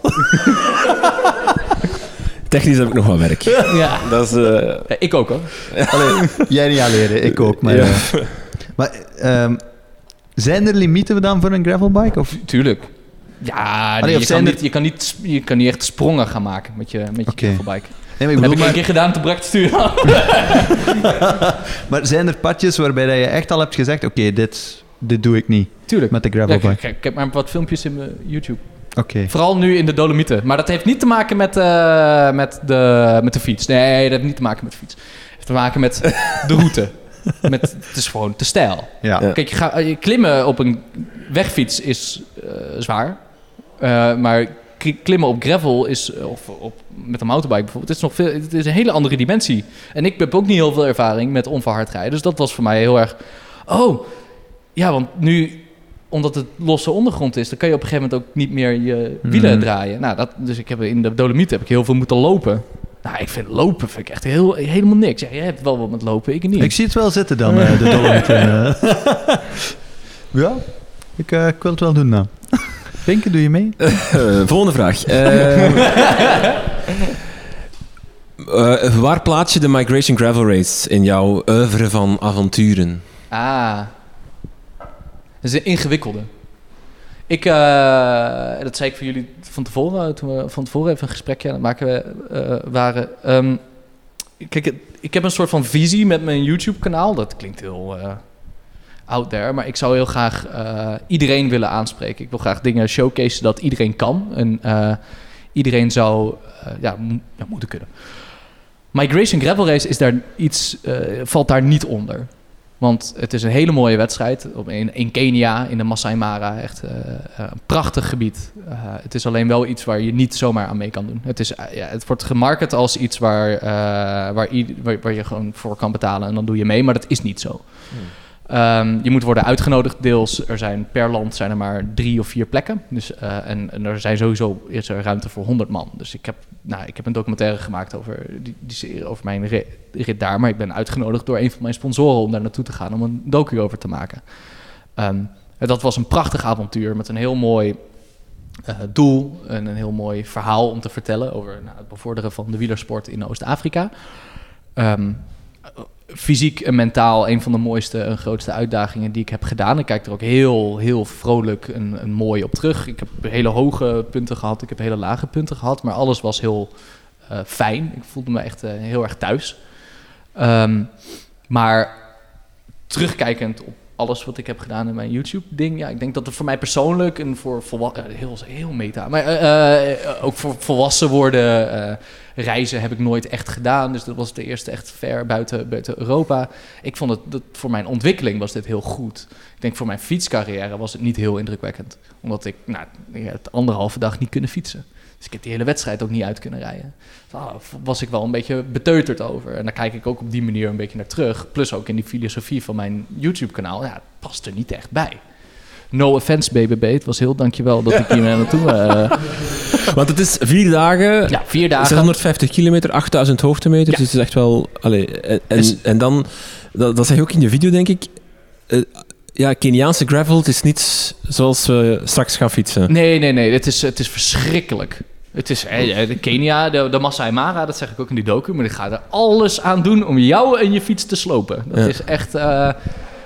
Technisch heb ik nog wat werk. Ja. Dat is... eh, Ja, ik ook hoor. Allee, jij niet alleen, ik ook. Maar, ja. eh, maar ehm, zijn er limieten dan voor een gravelbike? Of? Tuurlijk. Ja, Allee, je, kan niet, je, kan niet, je kan niet echt sprongen gaan maken met je, met je gravelbike. Nee, maar, ik Dat heb ik een maar, keer gedaan te brak te sturen. maar zijn er padjes waarbij dat je echt al hebt gezegd... Oké, dit, dit doe ik niet Tuurlijk. met de Ja, gravelbike? kijk, kijk, ik heb maar wat filmpjes in mijn YouTube. Oké. Vooral nu in de Dolomieten. Maar dat heeft niet te maken met, eh, met, de, met de fiets. Nee, dat heeft niet te maken met de fiets. Het heeft te maken met de route. Met, het is gewoon te stijl. Ja. Ja. Kijk, je ga, je klimmen op een wegfiets is eh, zwaar. Eh, maar klimmen op gravel is, eh, of op, met een mountainbike bijvoorbeeld, het is, nog veel, het is een hele andere dimensie. En ik heb ook niet heel veel ervaring met onverhard rijden. Dus dat was voor mij heel erg... Oh, ja, want nu, omdat het losse ondergrond is... dan kan je op een gegeven moment ook niet meer je wielen Mhm. draaien. Nou, dat, dus ik heb in de Dolomieten heb ik heel veel moeten lopen. Nou, ik vind lopen vind ik echt heel, helemaal niks. Ja, jij hebt wel wat met lopen, ik niet. Ik zie het wel zitten dan, eh, de Dolomieten. ja, ik, ik wil het wel doen dan. Pinken, doe je mee? Eh, volgende vraag. Eh, eh, waar plaats je de Migration Gravel Race in jouw oeuvre van avonturen? Ah. Dat is een ingewikkelde. Ik, eh, dat zei ik voor jullie van tevoren, toen we van tevoren even een gesprekje aan het maken eh, waren. Ehm, kijk, ik heb een soort van visie met mijn YouTube-kanaal. Dat klinkt heel eh, out there, maar ik zou heel graag eh, iedereen willen aanspreken. Ik wil graag dingen showcase dat iedereen kan. En eh, iedereen zou eh, ja, ja, moeten kunnen. Migration Gravel Race is daar iets, valt daar niet onder. Want het is een hele mooie wedstrijd in, in Kenia, in de Masai Mara. Echt een prachtig gebied. Het is alleen wel iets waar je niet zomaar aan mee kan doen. Het, is, ja, het wordt gemarket als iets waar, waar, waar, waar je gewoon voor kan betalen en dan doe je mee. Maar dat is niet zo. Ehm, je moet worden uitgenodigd deels. Er zijn per land zijn er maar drie of vier plekken. Dus, eh, en, er zijn sowieso is er ruimte voor 100 man. Dus ik heb, nou, ik heb een documentaire gemaakt over, die, die over mijn rit, daar. Maar ik ben uitgenodigd door een van mijn sponsoren om daar naartoe te gaan om een docu over te maken. En dat was een prachtig avontuur met een heel mooi eh, doel en een heel mooi verhaal om te vertellen over nou, het bevorderen van de wielersport in Oost-Afrika. Ehm, fysiek en mentaal een van de mooiste en grootste uitdagingen die ik heb gedaan. Ik kijk er ook heel, heel vrolijk en, en mooi op terug. Ik heb hele hoge punten gehad, ik heb hele lage punten gehad, maar alles was heel eh, fijn. Ik voelde me echt eh, heel erg thuis. Ehm, maar terugkijkend op alles wat ik heb gedaan in mijn YouTube-ding. Ja, ik denk dat het voor mij persoonlijk en voor volwassen... heel, heel meta. Maar eh, eh, ook voor volwassen worden... eh, reizen heb ik nooit echt gedaan. Dus dat was de eerste echt ver buiten, buiten Europa. Ik vond het, dat voor mijn ontwikkeling was dit heel goed. Ik denk voor mijn fietscarrière was het niet heel indrukwekkend. Omdat ik nou, het anderhalve dag niet kunnen fietsen. Dus ik heb die hele wedstrijd ook niet uit kunnen rijden. Daar was ik wel een beetje beteuterd over. En daar kijk ik ook op die manier een beetje naar terug. Plus ook in die filosofie van mijn YouTube-kanaal. Ja, het past er niet echt bij. No offense, BBB. Het was heel dankjewel dat ik hier naartoe... eh Want het is vier dagen, ja, vier dagen. 650 kilometer, 8000 hoogtemeters. Ja. Dus het is echt wel... Allee, en, en, Dus- en dan, dat, dat zeg je ook in je video, denk ik. eh, ja, Keniaanse gravel, het is niet zoals we straks gaan fietsen. Nee, nee, nee. Het is, het is verschrikkelijk. Het is eh, de Kenia, de, de Masai Mara, dat zeg ik ook in die docu. Maar ik ga er alles aan doen om jou en je fiets te slopen. Dat Ja. is echt... eh,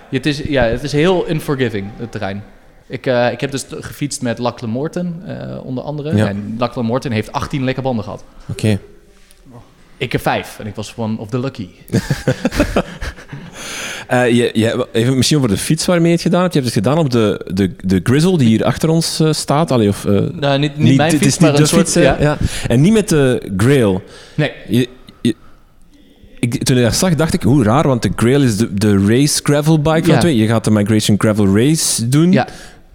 het, is, ja, het is heel unforgiving, het terrein. Ik, eh, ik heb dus gefietst met Lachlan Morton, eh, onder andere. Ja. En Lachlan Morton heeft 18 lekke banden gehad. Oké. Ik heb vijf en ik was one of the lucky. Eh, je, je, even misschien over de fiets waarmee je het gedaan hebt. Je hebt het gedaan op de, de, de Grizzle die hier achter ons eh, staat. Allee, of, Nou, niet, niet, mijn het fiets, is maar niet een de soort... fiets, ja. ja. En niet met de Grail. Nee, Je, ik, toen ik dat zag, dacht ik, hoe raar, want de Grail is de, de race gravel bike van Ja. twee. Je gaat de Migration Gravel Race doen. Ja.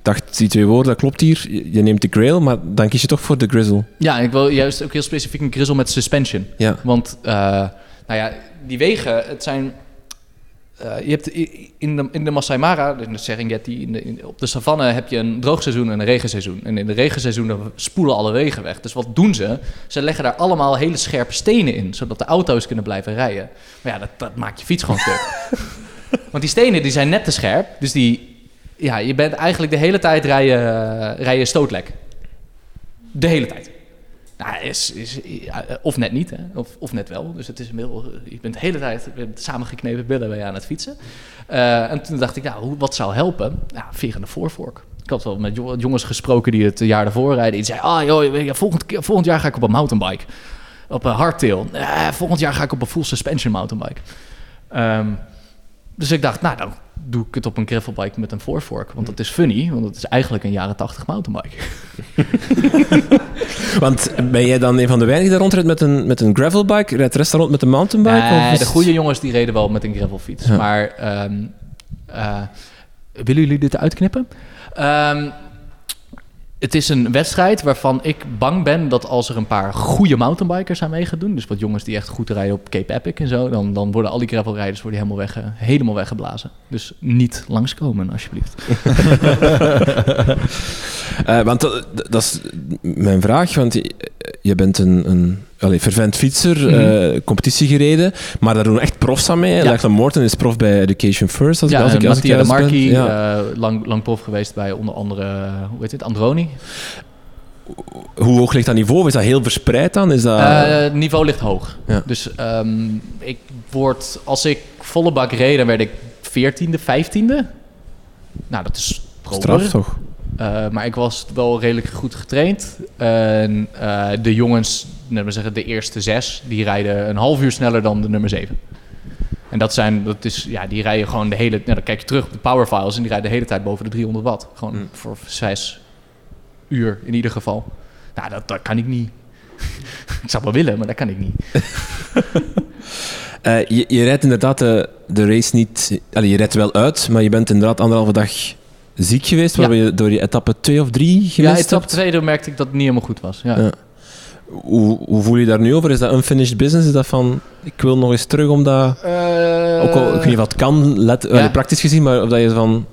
dacht, die twee woorden, dat klopt hier. Je, neemt de Grail, maar dan kies je toch voor de Grizzle. ja, ik wil juist ook heel specifiek een grizzle met suspension. Ja. Want, nou ja, die wegen, het zijn... eh, je hebt in de, in de Masai Mara, in de Serengeti, in de, in- op de savanne heb je een droogseizoen en een regenseizoen. En in de regenseizoenen spoelen alle wegen weg. Dus wat doen ze? Ze leggen daar allemaal hele scherpe stenen in, zodat de auto's kunnen blijven rijden. Maar ja, dat, dat maakt je fiets gewoon stuk. Want die stenen die zijn net te scherp, dus die, ja, je bent eigenlijk de hele tijd rijden, rijden stootlek. De hele tijd. Is, is, of net niet, hè? Of, of net wel. Dus het is inmiddels, je bent de hele tijd met samengeknepen billen je aan het fietsen. Eh, en toen dacht ik, hoe, wat zou helpen? Ja, vegende voorvork. Ik had wel met jo- jongens gesproken die het jaar daarvoor rijden. Die zeiden, ah joh, volgend, volgend jaar ga ik op een mountainbike. Op een hardtail. Eh, volgend jaar ga ik op een full suspension mountainbike. Ehm, dus ik dacht, nou, dan doe ik het op een gravelbike met een voorvork. Want dat is funny, want het is eigenlijk een jaren 80 mountainbike. Want ben jij dan een van de weinigen die rondrijdt met een, met een gravelbike? Rijdt de rest rond met een mountainbike? Nee, of de goede jongens die reden wel met een gravelfiets. Ja. Maar ehm, eh, willen jullie dit uitknippen? Ehm, het is een wedstrijd waarvan ik bang ben dat als er een paar goede mountainbikers aan mee gaan doen, dus wat jongens die echt goed rijden op Cape Epic en zo, dan, dan worden al die gravelrijders worden helemaal, weg, helemaal weggeblazen. Dus niet langskomen, alsjeblieft. Eh, want dat, dat is mijn vraag, want je, bent een, een allee, fervent fietser, Mhm. eh, competitie gereden, maar daar doen echt profs aan mee. Ja. Lachlan Morton is prof bij Education First, als ik, ja, ik, en als ik Mattia de Ja. eh, lang, lang prof geweest bij onder andere, hoe heet het, Androni. Hoe hoog ligt dat niveau? Is dat heel verspreid dan? Is dat... Eh, het niveau ligt hoog. Ja. Dus ehm, ik word, als ik volle bak reed, dan werd ik 14e, 15e. Nou, dat is proper. straf toch? Eh, maar ik was wel redelijk goed getraind. En eh, de jongens, zeggen de eerste zes, die rijden een half uur sneller dan de nummer zeven. En dat zijn, dat is, ja, die rijden gewoon de hele, nou, dan kijk je terug op de power files en die rijden de hele tijd boven de 300 watt. Gewoon Mm. voor zes uur in ieder geval. Nou, dat, dat kan ik niet. ik zou wel willen, maar dat kan ik niet. Eh, je, je rijdt inderdaad de, de race niet... Allee, je rijdt wel uit, maar je bent inderdaad anderhalve dag ziek geweest, Ja. waardoor je door je etappe 2 of 3 Ja, gemist etappe hebt. tweede merkte ik dat het niet helemaal goed was. Ja. Ja. Hoe, hoe voel je daar nu over? Is dat unfinished business? Is dat van, ik wil nog eens terug om dat... Ook al, ik weet niet dat kan, let, ja. praktisch gezien, maar of dat je van...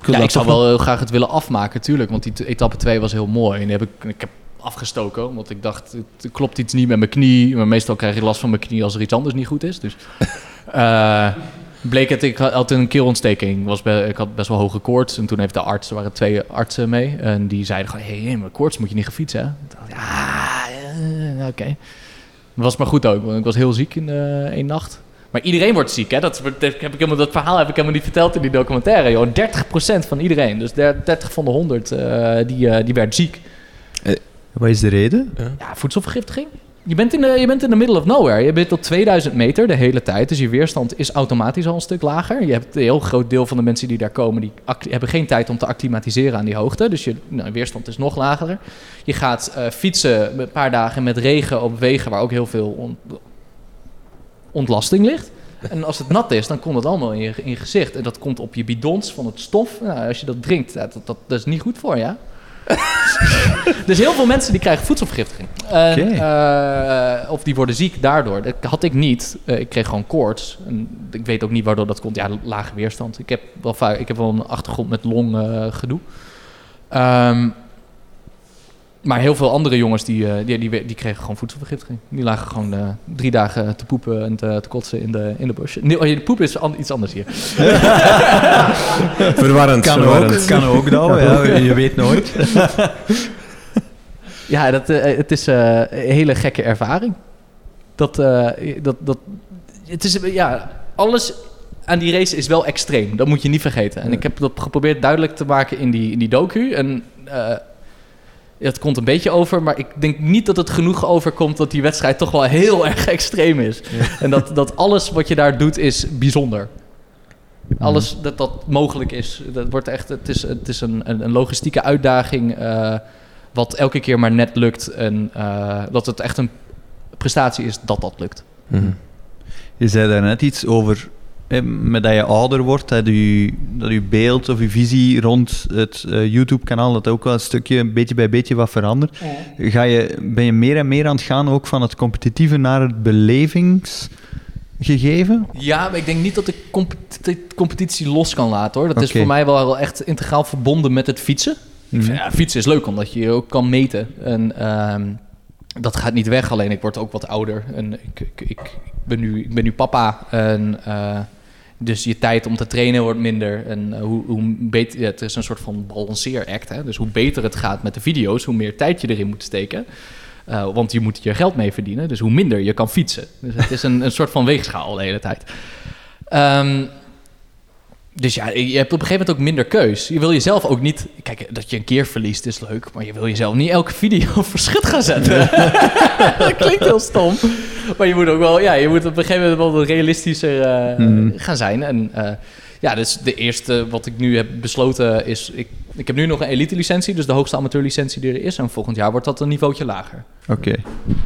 Ik ja, ik zou wel heel graag het willen afmaken, tuurlijk. Want die etappe 2 was heel mooi. En die heb ik, ik heb afgestoken, omdat ik dacht, het klopt iets niet met mijn knie. Maar meestal krijg je last van mijn knie als er iets anders niet goed is. Dus eh, bleek het, ik had een keelontsteking. Was be- ik had best wel hoge koorts. En toen heeft de arts, er waren twee artsen mee. En die zeiden gewoon, hé, hey, maar koorts moet je niet gaan fietsen. hè? Dacht, ja, eh, oké. Dat was maar goed ook, want ik was heel ziek in eh, één nacht. Maar iedereen wordt ziek, hè? Dat, heb ik helemaal, dat verhaal heb ik helemaal niet verteld in die documentaire. Joh. 30% van iedereen, dus der- 30 van de 100, eh, die, die werd ziek. Wat is de reden? Ja, voedselvergiftiging. Je bent, in de, je bent in the middle of nowhere. Je bent op 2000 meter de hele tijd. Dus je weerstand is automatisch al een stuk lager. Je hebt een heel groot deel van de mensen die daar komen... die hebben geen tijd om te acclimatiseren aan die hoogte. Dus je nou, weerstand is nog lager. Je gaat eh, fietsen een paar dagen met regen op wegen... waar ook heel veel on- ontlasting ligt. En als het nat is, dan komt het allemaal in je, in je gezicht. En dat komt op je bidons van het stof. Nou, als je dat drinkt, ja, dat, dat, dat is niet goed voor je. dus heel veel mensen die krijgen voedselvergiftiging. En, eh, of die worden ziek daardoor. Dat had ik niet. Eh, ik kreeg gewoon koorts. En ik weet ook niet waardoor dat komt. Ja, lage weerstand. Ik heb wel, vaak, ik heb wel een achtergrond met longgedoe. Ehm maar heel veel andere jongens die, eh, die, die, die kregen gewoon voedselvergiftiging. Die lagen gewoon eh, drie dagen te poepen en te, te kotsen in de, in de bos. Nee, oh, de poep is an- iets anders hier. Verwarrend. Kan verwarrend. ook, kan ook nou, ja, je weet nooit. Ja, dat, eh, het is eh, een hele gekke ervaring. Dat, eh, dat, dat, het is, ja, alles aan die race is wel extreem. Dat moet je niet vergeten. En ik heb dat geprobeerd duidelijk te maken in die, in die docu. En eh, het komt een beetje over, maar ik denk niet dat het genoeg overkomt dat die wedstrijd toch wel heel erg extreem is. En dat, dat alles wat je daar doet is bijzonder. Alles dat dat mogelijk is. Dat wordt echt, het is, het is een, een, logistieke uitdaging. eh, wat elke keer maar net lukt. En eh, dat het echt een prestatie is dat dat lukt. Mhm. Je zei daar net iets over, met dat je ouder wordt, dat je, dat je beeld of je visie rond het eh, YouTube-kanaal, dat ook wel een stukje, beetje bij beetje wat verandert. Ga je, ben je meer en meer aan het gaan ook van het competitieve naar het belevingsgegeven? Ja, maar ik denk niet dat ik competi- competitie los kan laten hoor. Dat is voor mij wel echt integraal verbonden met het fietsen. Ik vind, ja, fietsen is leuk omdat je je ook kan meten. En ehm, dat gaat niet weg. Alleen ik word ook wat ouder. En ik, ik, ik, ik ben, nu, ik ben nu papa. En, eh, dus je tijd om te trainen wordt minder. En eh, hoe, hoe beter, het is een soort van balanceeract. Hè? Dus hoe beter het gaat met de video's, hoe meer tijd je erin moet steken. Eh, want je moet je geld mee verdienen. Dus hoe minder je kan fietsen. Dus het is een, een soort van weegschaal de hele tijd. Ehm, dus ja, je hebt op een gegeven moment ook minder keus. Je wil jezelf ook niet... Kijk, dat je een keer verliest is leuk... maar je wil jezelf niet elke video verschut gaan zetten. dat klinkt heel stom. Maar je moet ook wel... Ja, je moet op een gegeven moment wel wat realistischer eh, Mhm. gaan zijn. En eh, ja, dus de eerste wat ik nu heb besloten is... Ik, ik heb nu nog een elite licentie, dus de hoogste amateurlicentie die er is. En volgend jaar wordt dat een niveautje lager. Oké.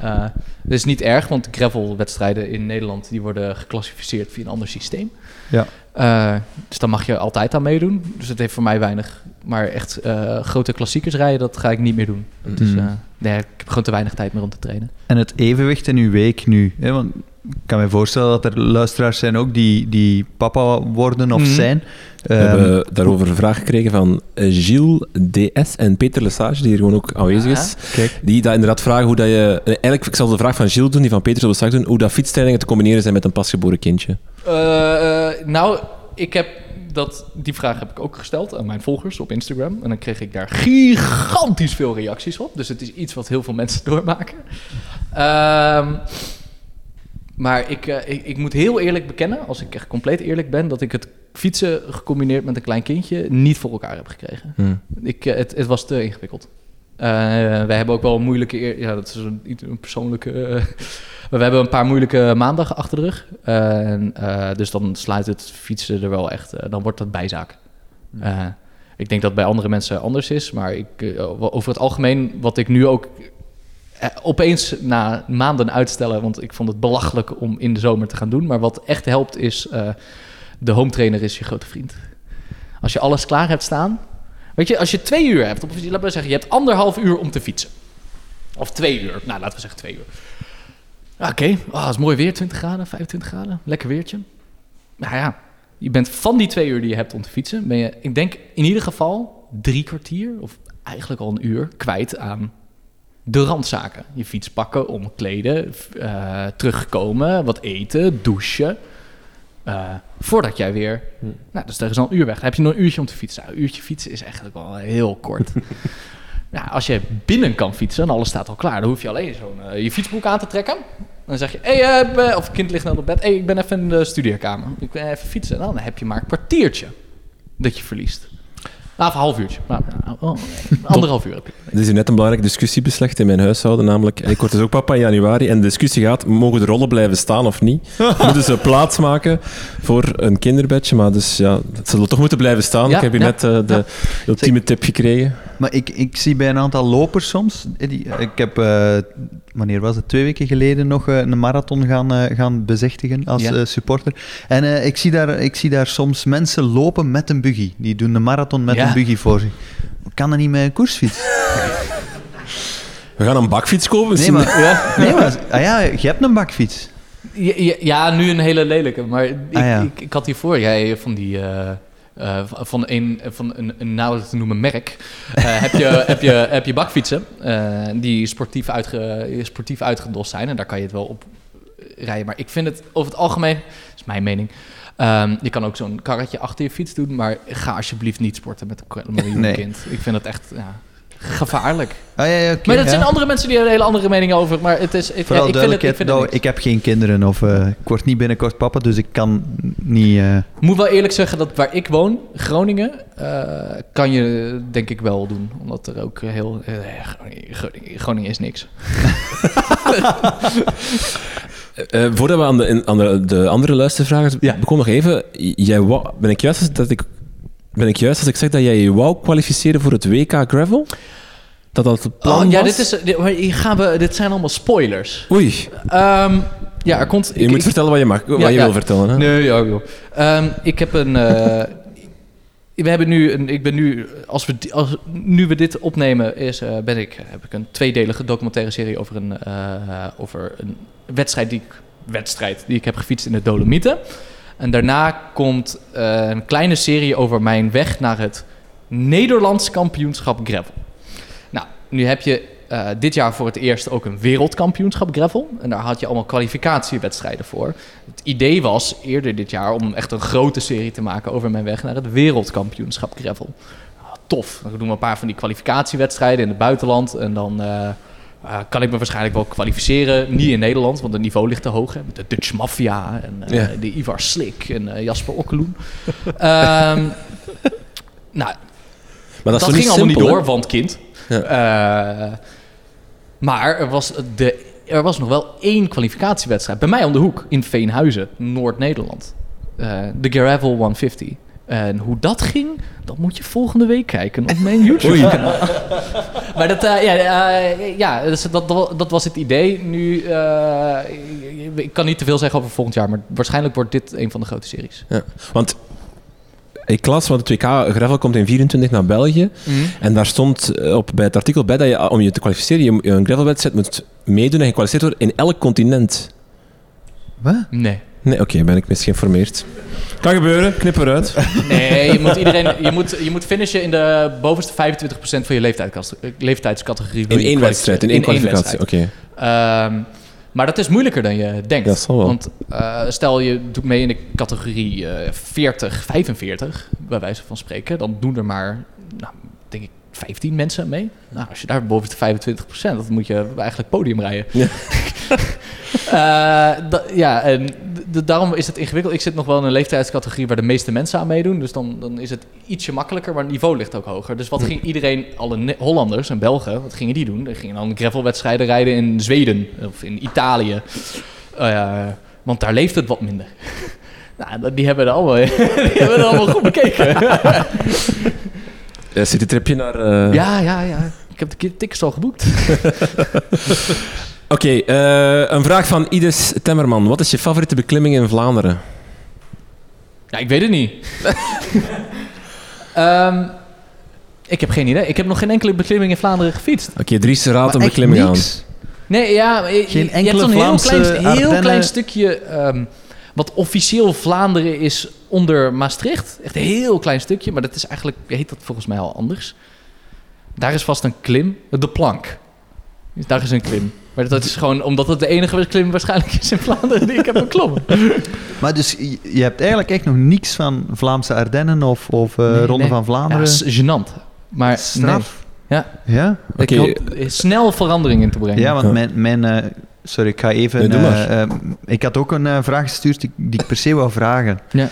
Eh, dat is niet erg, want gravelwedstrijden in Nederland die worden geclassificeerd via een ander systeem. Ja. Eh, dus daar mag je altijd aan meedoen. Dus het heeft voor mij weinig. Maar echt eh, grote klassiekers rijden, dat ga ik niet meer doen. Dat is, eh, nee, ik heb gewoon te weinig tijd meer om te trainen. En het evenwicht in uw week nu. Hè? Want ik kan me voorstellen dat er luisteraars zijn ook die, die papa worden of Mhm. zijn. We Ehm, hebben daarover een vraag gekregen van eh, Gilles DS en Peter Lesage, die hier gewoon ook aanwezig is. Kijk. Die dat inderdaad vragen hoe dat je... Eigenlijk, ik zal de vraag van Gilles doen, die van Peter zullen we straks doen. Hoe dat fietstrainingen te combineren zijn met een pasgeboren kindje. Nou, ik heb dat, die vraag heb ik ook gesteld aan mijn volgers op Instagram. En dan kreeg ik daar gigantisch veel reacties op. Dus het is iets wat heel veel mensen doormaken. Ehm, maar ik, eh, ik, ik moet heel eerlijk bekennen, als ik echt compleet eerlijk ben, dat ik het fietsen gecombineerd met een klein kindje niet voor elkaar heb gekregen. Hm. Ik, eh, het, het was te ingewikkeld. Eh, wij hebben ook wel een moeilijke... Ja, dat is een, persoonlijke... eh, we hebben een paar moeilijke maandagen achter de rug. En, eh, dus dan sluit het fietsen er wel echt... dan wordt dat bijzaak. Eh, ik denk dat bij andere mensen anders is. Maar ik, over het algemeen, wat ik nu ook... opeens na maanden uitstellen... want ik vond het belachelijk om in de zomer te gaan doen. Maar wat echt helpt is... de home trainer is je grote vriend. Als je alles klaar hebt staan... Weet je, als je twee uur hebt, of laten we zeggen, je hebt anderhalf uur om te fietsen. Of twee uur. Nou, laten we zeggen twee uur. Oké, Ah, het is mooi weer, 20 graden, 25 graden, lekker weertje. Nou ja, je bent van die twee uur die je hebt om te fietsen, ben je, ik denk in ieder geval drie kwartier, of eigenlijk al een uur, kwijt aan de randzaken. Je fiets pakken, omkleden, eh, terugkomen, wat eten, douchen. Eh, voordat jij weer nou, dus er is al een uur weg. Dan heb je nog een uurtje om te fietsen. Nou, een uurtje fietsen is eigenlijk wel heel kort. ja, als je binnen kan fietsen en alles staat al klaar, dan hoef je alleen zo'n eh, je fietsbroek aan te trekken. Dan zeg je, hey, eh, of het kind ligt net op bed. Hey, ik ben even in de studeerkamer. Ik ben even fietsen. Dan heb je maar een kwartiertje dat je verliest. Of een half uurtje. Nou, nou, oh, anderhalf uur heb je. Er is hier net een belangrijke discussie beslecht in mijn huishouden, namelijk... Ik word dus ook papa in januari en de discussie gaat, mogen de rollen blijven staan of niet? Moeten ze plaats maken voor een kinderbedje? Maar dus ja, het zullen toch moeten blijven staan. Ja, ik heb hier ja, net eh, de ultieme tip gekregen. Maar ik, ik zie bij een aantal lopers soms. Die, ik heb, eh, wanneer was het? Twee weken geleden nog eh, een marathon gaan, eh, gaan bezichtigen als Ja. eh, supporter. En eh, ik, zie daar, ik zie daar soms mensen lopen met een buggy. Die doen een marathon met Ja. een buggy voor zich. Kan dat niet met een koersfiets? We gaan een bakfiets kopen. Nee, misschien. maar, Ja. nee, maar ah ja, je hebt een bakfiets. Ja, ja, ja, nu een hele lelijke. Maar ik, Ah, ja. ik, ik had hiervoor jij van die. eh, eh, van een, van een, een nauwelijks te noemen merk. eh, heb, je, heb, je, heb je bakfietsen eh, die sportief, uitge, sportief uitgedost zijn. En daar kan je het wel op rijden. Maar ik vind het over het algemeen, dat is mijn mening. ehm, je kan ook zo'n karretje achter je fiets doen. Maar ga alsjeblieft niet sporten met een, Nee. kind. Ik vind het echt ja, gevaarlijk. Ah, ja, ja, maar dat ja. zijn andere mensen die hebben een hele andere mening over. Maar het is. Ik, Vooral ja, ik vind het, ik vind nou, ik heb geen kinderen of eh, ik word niet binnenkort papa, dus ik kan niet... eh, Ik moet wel eerlijk zeggen dat waar ik woon, Groningen, eh, kan je denk ik wel doen. Omdat er ook heel... eh, Groningen, Groningen- Groningen is niks. Eh, eh, voordat we aan de, aan de, de andere luistervragen Ja. kom nog even. Jij ben ik juist dat ik ben ik juist als ik zeg dat jij je wou kwalificeren voor het WK gravel? Dat dat het plan Oh, ja, was? dit, is, dit, hier gaan we, dit zijn allemaal spoilers. Oei, Ehm, ja, er komt... je ik- moet ik- vertellen wat je mag, wat Ja, je ja. wil vertellen. Hè? Nee, ja, joh. Ehm, ik heb een. eh, we hebben nu een. Ik ben nu. Als we, als, nu we dit opnemen, is, eh, ben ik, heb ik een tweedelige documentaire serie over een, eh, over een wedstrijd die ik. Wedstrijd die ik heb gefietst in de Dolomieten. En daarna komt eh, een kleine serie over mijn weg naar het Nederlands kampioenschap gravel. Nou, nu heb je eh, dit jaar voor het eerst ook een wereldkampioenschap gravel. En daar had je allemaal kwalificatiewedstrijden voor. Het idee was eerder dit jaar om echt een grote serie te maken over mijn weg naar het wereldkampioenschap gravel. Ah, tof. Dan doen we een paar van die kwalificatiewedstrijden in het buitenland. En dan eh, eh, kan ik me waarschijnlijk wel kwalificeren. Niet in Nederland, want het niveau ligt te hoog. Hè, met de Dutch Mafia en eh, Ja. de Ivar Slik en eh, Jasper Okkeloen. Ehm, nou, Maar dat, ging allemaal niet door, want kind. Ja. Maar er was, de, er was nog wel één kwalificatiewedstrijd. Bij mij om de hoek, in Veenhuizen, Noord-Nederland. De Gravel 150. En hoe dat ging, dat moet je volgende week kijken op mijn YouTube-kanaal. maar dat, eh, ja, eh, ja dus dat, dat, dat was het idee. Nu, eh, ik kan niet te veel zeggen over volgend jaar, maar waarschijnlijk wordt dit een van de grote series. Ja. Want ik las, want het WK gravel komt in 24 naar België. En daar stond op, bij het artikel bij dat je, om je te kwalificeren, je, je een gravelwedstrijd moet meedoen en gekwalificeerd worden in elk continent. Wat? Nee. Nee, oké, ben ik misgeïnformeerd. Kan gebeuren, knip eruit. Nee, je moet, iedereen, je moet, je moet finishen in de bovenste 25% van je leeftijdscategorie. In één wedstrijd, in één kwalificatie. Oké. Ehm, maar dat is moeilijker dan je denkt. Ja, dat zal wel. Want eh, stel je doet mee in de categorie eh 40, 45, bij wijze van spreken. Dan doen er maar, nou, denk ik, 15 mensen mee. Nou, als je daar boven de 25%, dan moet je eigenlijk podium rijden. Ja. Da- ja, en daarom is het ingewikkeld. Ik zit nog wel in een leeftijdscategorie waar de meeste mensen aan meedoen. Dus dan, dan is het ietsje makkelijker, maar het niveau ligt ook hoger. Dus wat ging iedereen, alle Hollanders en Belgen, wat gingen die doen? Die gingen dan gravelwedstrijden rijden in Zweden of in Italië. Eh, want daar leeft het wat minder. nou, die hebben er allemaal, die hebben er allemaal goed bekeken. Uh, citytripje naar... eh, ja, ja, ja. Ik heb de tickets al geboekt. Oké, eh, een vraag van Ides Temmerman. Wat is je favoriete beklimming in Vlaanderen? Ja, ik weet het niet. Ehm, ik heb geen idee. Ik heb nog geen enkele beklimming in Vlaanderen gefietst. Oké, Dries raadt een echt beklimming aan. niks? Nee, ja, je- Geen je enkele hebt zo'n heel klein, heel klein stukje ehm, wat officieel Vlaanderen is onder Maastricht. Echt een heel klein stukje, maar dat is eigenlijk, heet dat volgens mij al anders. Daar is vast een klim, de plank. Dus daar is een klim. Maar dat is gewoon omdat het de enige klim waarschijnlijk is in Vlaanderen die ik heb beklommen. Maar dus je, hebt eigenlijk echt nog niks van Vlaamse Ardennen of, of eh, Nee, Ronde nee. van Ja, Vlaanderen? dat is gênant. Maar Straf? Ja. Ja? ik hoop snel verandering in te brengen. Ja, want Ja. mijn... mijn eh, sorry, ik ga even... Nee, doe maar. eh, eh, ik had ook een eh, vraag gestuurd die, die ik per se wou vragen. Ja.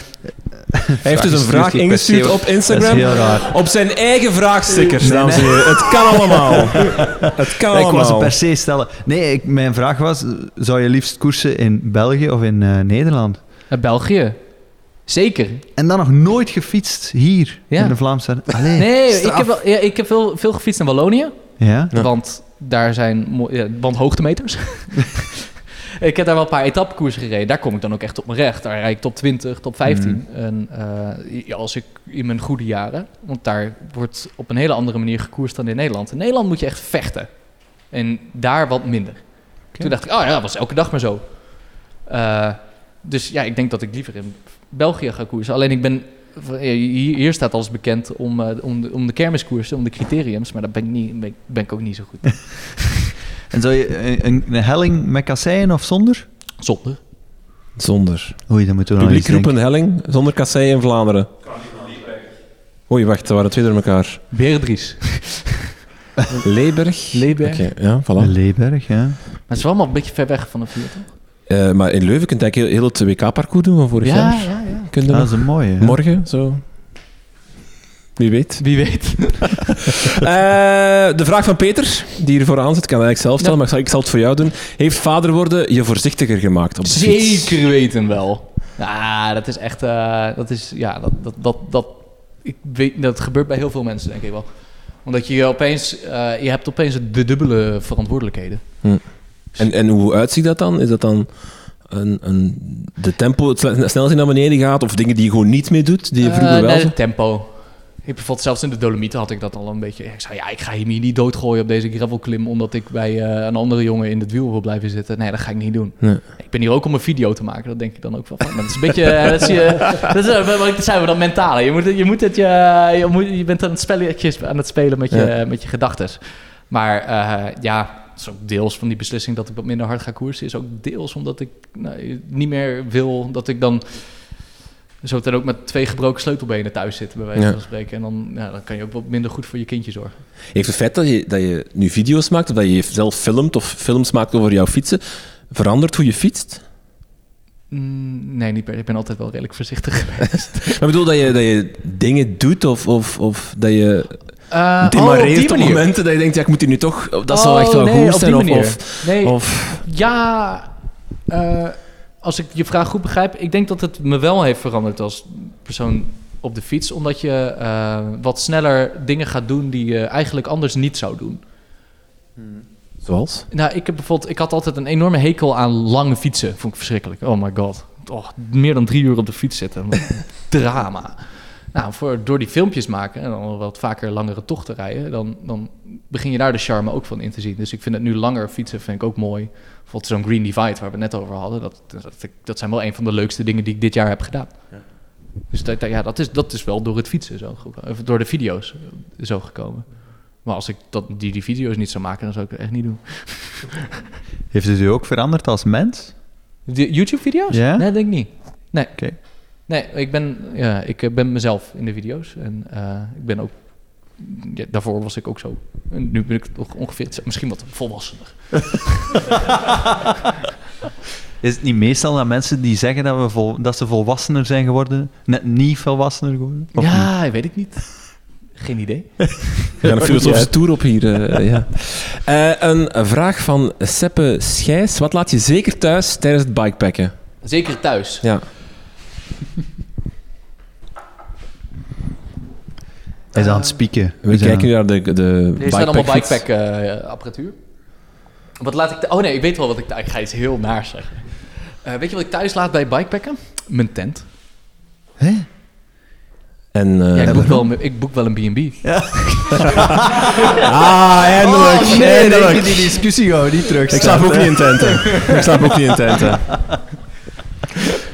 Hij heeft dus een vraag ingestuurd op Dat is Instagram. heel raar. Op zijn eigen vraagstickers, dames en heren. Het kan allemaal. Het kan Ik was allemaal. het per se stellen. Nee, ik, mijn vraag was: zou je liefst koersen in België of in eh, Nederland? Eh, België. Zeker. En dan nog nooit gefietst hier Ja. in de Vlaamse. Allee, Nee, ik heb, wel, ja, ik heb veel, veel gefietst in Wallonië. Ja. Want daar zijn mo- ja, want hoogtemeters. ik heb daar wel een paar etappekoersen gereden. Daar kom ik dan ook echt op mijn recht. Daar rijd ik top 20, top 15. En eh, als ik in mijn goede jaren. Want daar wordt op een hele andere manier gekoerst dan in Nederland. In Nederland moet je echt vechten. En daar wat minder. Toen dacht ik, oh ja, dat was elke dag maar zo. Eh, dus ja, ik denk dat ik liever in België ga koersen. Alleen ik ben... Hier, hier staat alles bekend om, eh, om, de, om de kermiskoersen, om de criteriums. Maar daar ben ik, niet, ben, ik- ben ik ook niet zo goed. En zou je een, een helling met kasseien of zonder? Zonder. Zonder. Oei, dan moeten we Publiek roepen helling zonder kassei in Vlaanderen. Oei, wacht, dat waren twee door elkaar. Beredries. Leeberg. Leeberg. Oké, ja, voilà. Leeberg, ja. Maar het is wel allemaal een beetje ver weg van de vier, toch? Eh, maar in Leuven kun je eigenlijk heel, heel het WK-parcours doen van vorig Ja, jaar. ja, ja. Kun je Ah, nog dat is een mooie. hè? morgen, zo... Wie weet. Wie weet. Eh, de vraag van Peter, die hier vooraan zit, kan ik eigenlijk zelf stellen, maar ik zal, het voor jou doen. Heeft vader worden je voorzichtiger gemaakt op de fiets? Zeker weten wel. Ja, dat is echt... eh, dat is... Ja, dat... dat, dat, dat ik weet, dat gebeurt bij heel veel mensen, denk ik wel. Omdat je opeens... eh, je hebt opeens de dubbele verantwoordelijkheden. En, en hoe uitziet dat dan? Is dat dan een, een, de tempo, het snelheid naar beneden gaat, of dingen die je gewoon niet meer doet, die je vroeger Eh, wel nee, het tempo. Ik bijvoorbeeld zelfs in de Dolomieten had ik dat al een beetje. Ik zei, ja, ik ga hier niet doodgooien op deze gravelklim... omdat ik bij eh, een andere jongen in het wiel wil blijven zitten. Nee, dat ga ik niet doen. Nee. Ik ben hier ook om een video te maken, dat denk ik dan ook wel van. Maar dat is een beetje, eh, dat, dat, is, wat ik zei, we dat mentale. Je, moet, je, moet het, je, je, moet, je bent aan het, spelletjes, aan het spelen met je, Ja. met je gedachtes. Maar ja, het is ook deels van die beslissing dat ik wat minder hard ga koersen. Is ook deels omdat ik nou, niet meer wil dat ik dan zo meteen ook met twee gebroken sleutelbenen thuis zit, bij wijze Ja. van spreken. En dan, ja, dan kan je ook wat minder goed voor je kindje zorgen. Heeft het feit dat je, dat je nu video's maakt, of dat je zelf filmt, of films maakt over jouw fietsen, veranderd hoe je fietst? Mm, nee, niet per Ik ben altijd wel redelijk voorzichtig geweest. Maar bedoel dat je, dat je dingen doet, of, of, of dat je Uh, demareert op momenten dat je denkt, ja, ik moet hier nu toch... Dat zal echt wel Oh, nee, goed op zijn, die of... of, nee, of Ja, eh, als ik je vraag goed begrijp, ik denk dat het me wel heeft veranderd als persoon op de fiets, omdat je eh, wat sneller dingen gaat doen die je eigenlijk anders niet zou doen. zoals? Nou, ik heb bijvoorbeeld, ik had altijd een enorme hekel aan lange fietsen, vond ik verschrikkelijk. Oh my god, oh, meer dan drie uur op de fiets zitten, drama. Nou, voor, door die filmpjes maken en dan wat vaker langere tochten rijden, dan, dan begin je daar de charme ook van in te zien. Dus ik vind het nu langer fietsen vind ik ook mooi. Bijvoorbeeld zo'n Green Divide waar we het net over hadden, dat, dat, dat zijn wel een van de leukste dingen die ik dit jaar heb gedaan. Dus dat, ja, dat, is, dat is wel door het fietsen zo gekomen, of door de video's eh, zo gekomen. Maar als ik dat, die, die video's niet zou maken, dan zou ik het echt niet doen. Heeft het u ook veranderd als mens? De YouTube-video's? Ja? Nee, denk ik niet. Nee. Oké. Nee, ik ben, ja, ik eh, ben mezelf in de video's. En eh, ik ben ook... ja, daarvoor was ik ook zo. En nu ben ik toch ongeveer... Misschien wat volwassener. Is het niet meestal dat mensen die zeggen dat, we vol, dat ze volwassener zijn geworden, net niet volwassener geworden? Of niet? ja, weet ik niet. Geen idee. We gaan een filosofische tour op hier. eh, ja. Eh, een vraag van Seppe Schijs. Wat laat je zeker thuis tijdens het bikepacken? Zeker thuis. Ja. Hij is aan het spieken. We kijken nu naar de, de Hier staan allemaal bikepack-apparatuur. wat laat ik... Oh nee, ik weet wel wat ik... Ik ga iets heel naars zeggen. Eh, weet je wat ik thuis laat bij bikepacken? Mijn tent. Hè? En, eh, Ja, ik, boek wel, ik boek wel een B&B. Ah, eindelijk. Oh, nee, eindelijk. die discussie gewoon niet terug. Ik slaap ook niet in tenten. Ik slaap ook niet in tenten.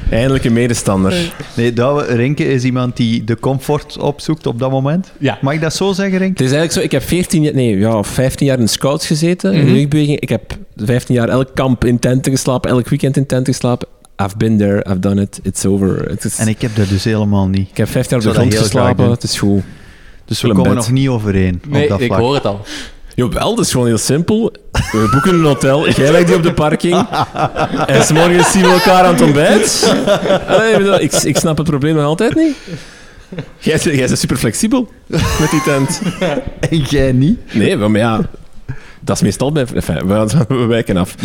Eindelijk een medestander. Nee, Douwe, Rinke is iemand die de comfort opzoekt op dat moment. Ja. Mag ik dat zo zeggen, Rinke? Het is eigenlijk zo, ik heb 14 jaar, nee, ja, 15 jaar in scouts gezeten, in Mhm. jeugdbeweging. Ik heb 15 jaar elk kamp in tenten geslapen, elk weekend in tenten geslapen. I've been there, I've done it, it's over. Het is, En ik heb dat dus helemaal niet. ik heb 15 jaar op de grond dat geslapen, het is goed. Dus we komen bed. nog niet overeen op Nee, dat ik vlak. hoor het al. Jawel, dat is gewoon heel simpel. We boeken een hotel, jij legt die op de parking. En s'morgens zien we elkaar aan het ontbijt. Allee, ik bedoel, ik, ik snap het probleem nog altijd niet. Jij, jij bent super flexibel met die tent. En jij niet? Nee, maar ja, dat is meestal bij... Enfin, we, we wijken af.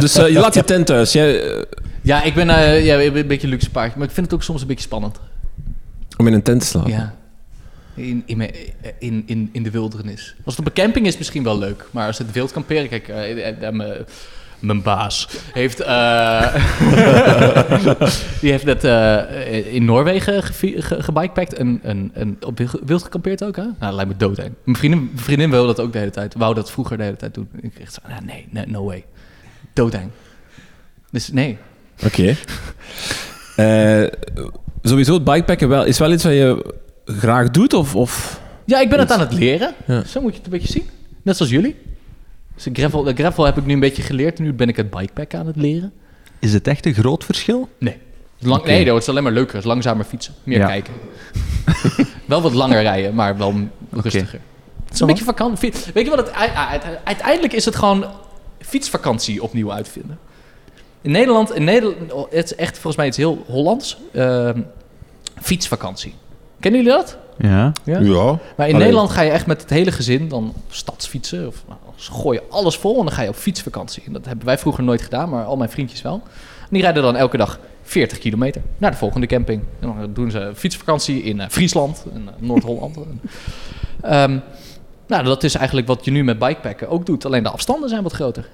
Dus eh, je laat je tent thuis. Jij, eh, Ja, ik ben eh, ja, een beetje luxe paardje, maar ik vind het ook soms een beetje spannend. om in een tent te slapen. Ja. In, in, in, in, de wildernis. Als het op een camping is, misschien wel leuk. Maar als het wild kamperen... Kijk, eh, eh, eh, mijn- baas heeft... die heeft net in Noorwegen gevi- ge- gebikepackt en, op wild- gekampeerd ook, hè? Nou, dat lijkt me doodeng. Mijn vriendin, mijn dat ook de hele tijd. Wou dat vroeger de hele tijd doen. Ik echt zo, ah, nee, no way. Doodeng. Dus nee. Oké. Sowieso, het bikepacken wel, is wel iets wat je graag doet? Of, of... Ja, ik ben het aan het leren. Ja. Zo moet je het een beetje zien. Net zoals jullie. Dus de gravel, de gravel heb ik nu een beetje geleerd. En nu ben ik het bikepacken aan het leren. Is het echt een groot verschil? Nee. Lang. Nee, dat wordt alleen maar leuker. Het is langzamer fietsen. Meer Ja. kijken. wel wat langer rijden, maar wel rustiger. Het is een beetje vakantie. Weet je wat het... Uiteindelijk is het gewoon fietsvakantie opnieuw uitvinden. In Nederland... In Nederland het is echt volgens mij iets heel Hollands. Ehm, fietsvakantie. Kennen jullie dat? Ja. Ja? Ja. Maar in Allee. Nederland ga je echt met het hele gezin dan stadsfietsen. Of nou, ze gooien alles vol en dan ga je op fietsvakantie. En dat hebben wij vroeger nooit gedaan, maar al mijn vriendjes wel. En die rijden dan elke dag 40 kilometer naar de volgende camping. En dan doen ze fietsvakantie in eh, Friesland, in eh, Noord-Holland. En, ehm, nou, dat is eigenlijk wat je nu met bikepacken ook doet. Alleen de afstanden zijn wat groter.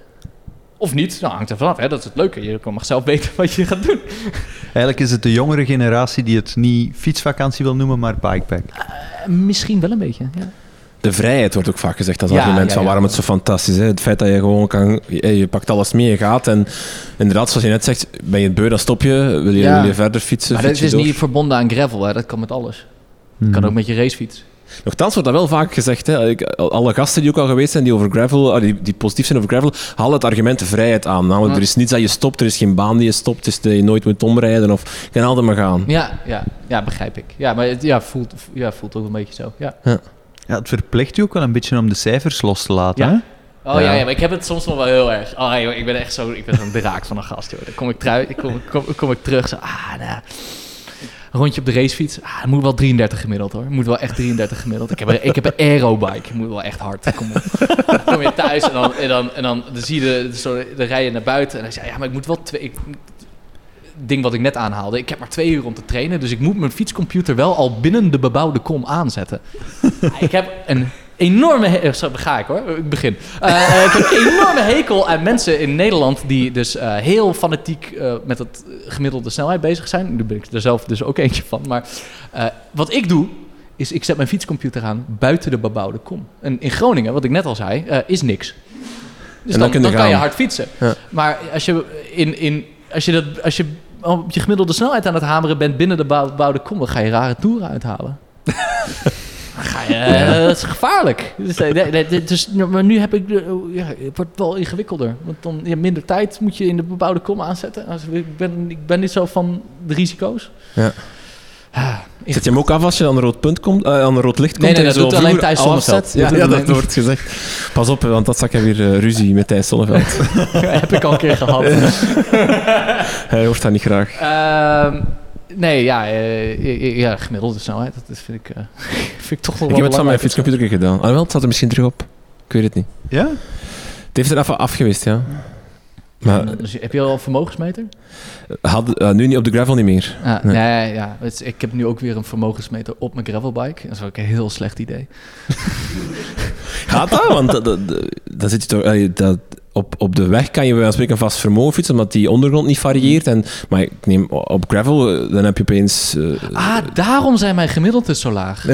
Of niet, nou hangt er vanaf. Hè? Dat is het leuke. Je mag zelf weten wat je gaat doen. Eigenlijk is het de jongere generatie die het niet fietsvakantie wil noemen, maar bikepack. Eh, misschien wel een beetje, ja. De vrijheid wordt ook vaak gezegd als Ja, argument ja, van ja. waarom het zo fantastisch is. Het feit dat je gewoon kan... Je, je pakt alles mee, je gaat. En inderdaad, zoals je net zegt, ben je het beu, dan stop je. Wil je, Ja. wil je verder fietsen, Maar dat is door. niet verbonden aan gravel. Hè? Dat kan met alles. Hmm. Kan ook met je racefiets. Nochtans wordt dat wel vaak gezegd. Hè. Ik- Alle gasten die ook al geweest zijn die over gravel, ah, die, die positief zijn over gravel, halen het argument de vrijheid aan. Namelijk, Ja. er is niets dat je stopt, er is geen baan die je stopt, dus dat je nooit moet omrijden of je kan altijd maar gaan. Ja, ja, ja, begrijp ik. Ja, maar het ja, voelt, ja, voelt ook een beetje zo. Ja. Ja, het verplicht u ook wel een beetje om de cijfers los te laten. Ja? hè? Oh ja. Ja. Ja, maar ik heb het soms nog wel heel erg. Oh, joh, ik ben echt zo, ik ben zo'n draak van een gast. Joh. Dan kom ik, trui, ik kom, kom, kom ik terug. Zo, ah, nou, een rondje op de racefiets. Ah, moet wel 33 gemiddeld hoor. Moet wel echt 33 gemiddeld. Ik heb een, ik heb een aerobike. Moet wel echt hard. Kom op. Dan kom je thuis en dan, en dan, en dan, dan zie je de, zo, de rijden naar buiten. En dan je, ja, maar ik moet wel twee... Ik, ding wat ik net aanhaalde. Ik heb maar twee uur om te trainen, dus ik moet mijn fietscomputer wel al binnen de bebouwde kom aanzetten. ik heb een enorme... he- eh, Zo, ga ik hoor, ik begin. Eh, eh, ik heb een enorme hekel aan mensen in Nederland die dus heel fanatiek met het gemiddelde snelheid bezig zijn. Nu ben ik er zelf dus ook eentje van. Maar wat ik doe, is ik zet mijn fietscomputer aan buiten de bebouwde kom. En in Groningen, wat ik net al zei, is niks. Dus dan dan, dan, je kan je hard fietsen. Ja. Maar als je, in, in, als, je dat, als je op je gemiddelde snelheid aan het hameren bent binnen de bebouw- bebouwde kom, dan ga je rare toeren uithalen. Ga je, dat is gevaarlijk. Dus, eh, nee, nee, dit is- maar nu heb ik, oh, ja, het wordt wel ingewikkelder. Want dan je hebt minder tijd moet je in de bebouwde kom aanzetten. Als, ik, ben, ik ben niet zo van de risico's. Ja. Ah, Zet je hem ook af als je aan een rood, punt komt, eh, aan een rood licht komt? Nee, nee, en dat alleen Thijs al Zonneveld. Ja, ja, dat wordt gezegd. Pas op, want dat zak je weer eh, ruzie met Thijs Sonneveld. heb ik al een keer gehad. Hij hoort dat niet graag. Ehm, nee, ja, eh, ja, gemiddelde snelheid. Dat vind, ik, eh, vind ik toch wel Ik heb het van mijn fietscomputer gedaan. Ah, wel, het staat er misschien terug op. Ik weet het niet. Ja? Het heeft er even afgewist, ja. Maar Dus heb je al een vermogensmeter? had, eh, nu niet op de gravel niet meer. Ah, Nee. nee. ja. Ik heb nu ook weer een vermogensmeter op mijn gravelbike. Dat is ook een heel slecht idee. Gaat dat? Want dat, dat, dat zit je toch, dat, op, op de weg kan je van spreken vast vermogen fietsen, omdat die ondergrond niet varieert. En, maar ik neem op gravel, eh, dan heb je opeens... eh, Ah, daarom zijn mijn gemiddeldes zo laag.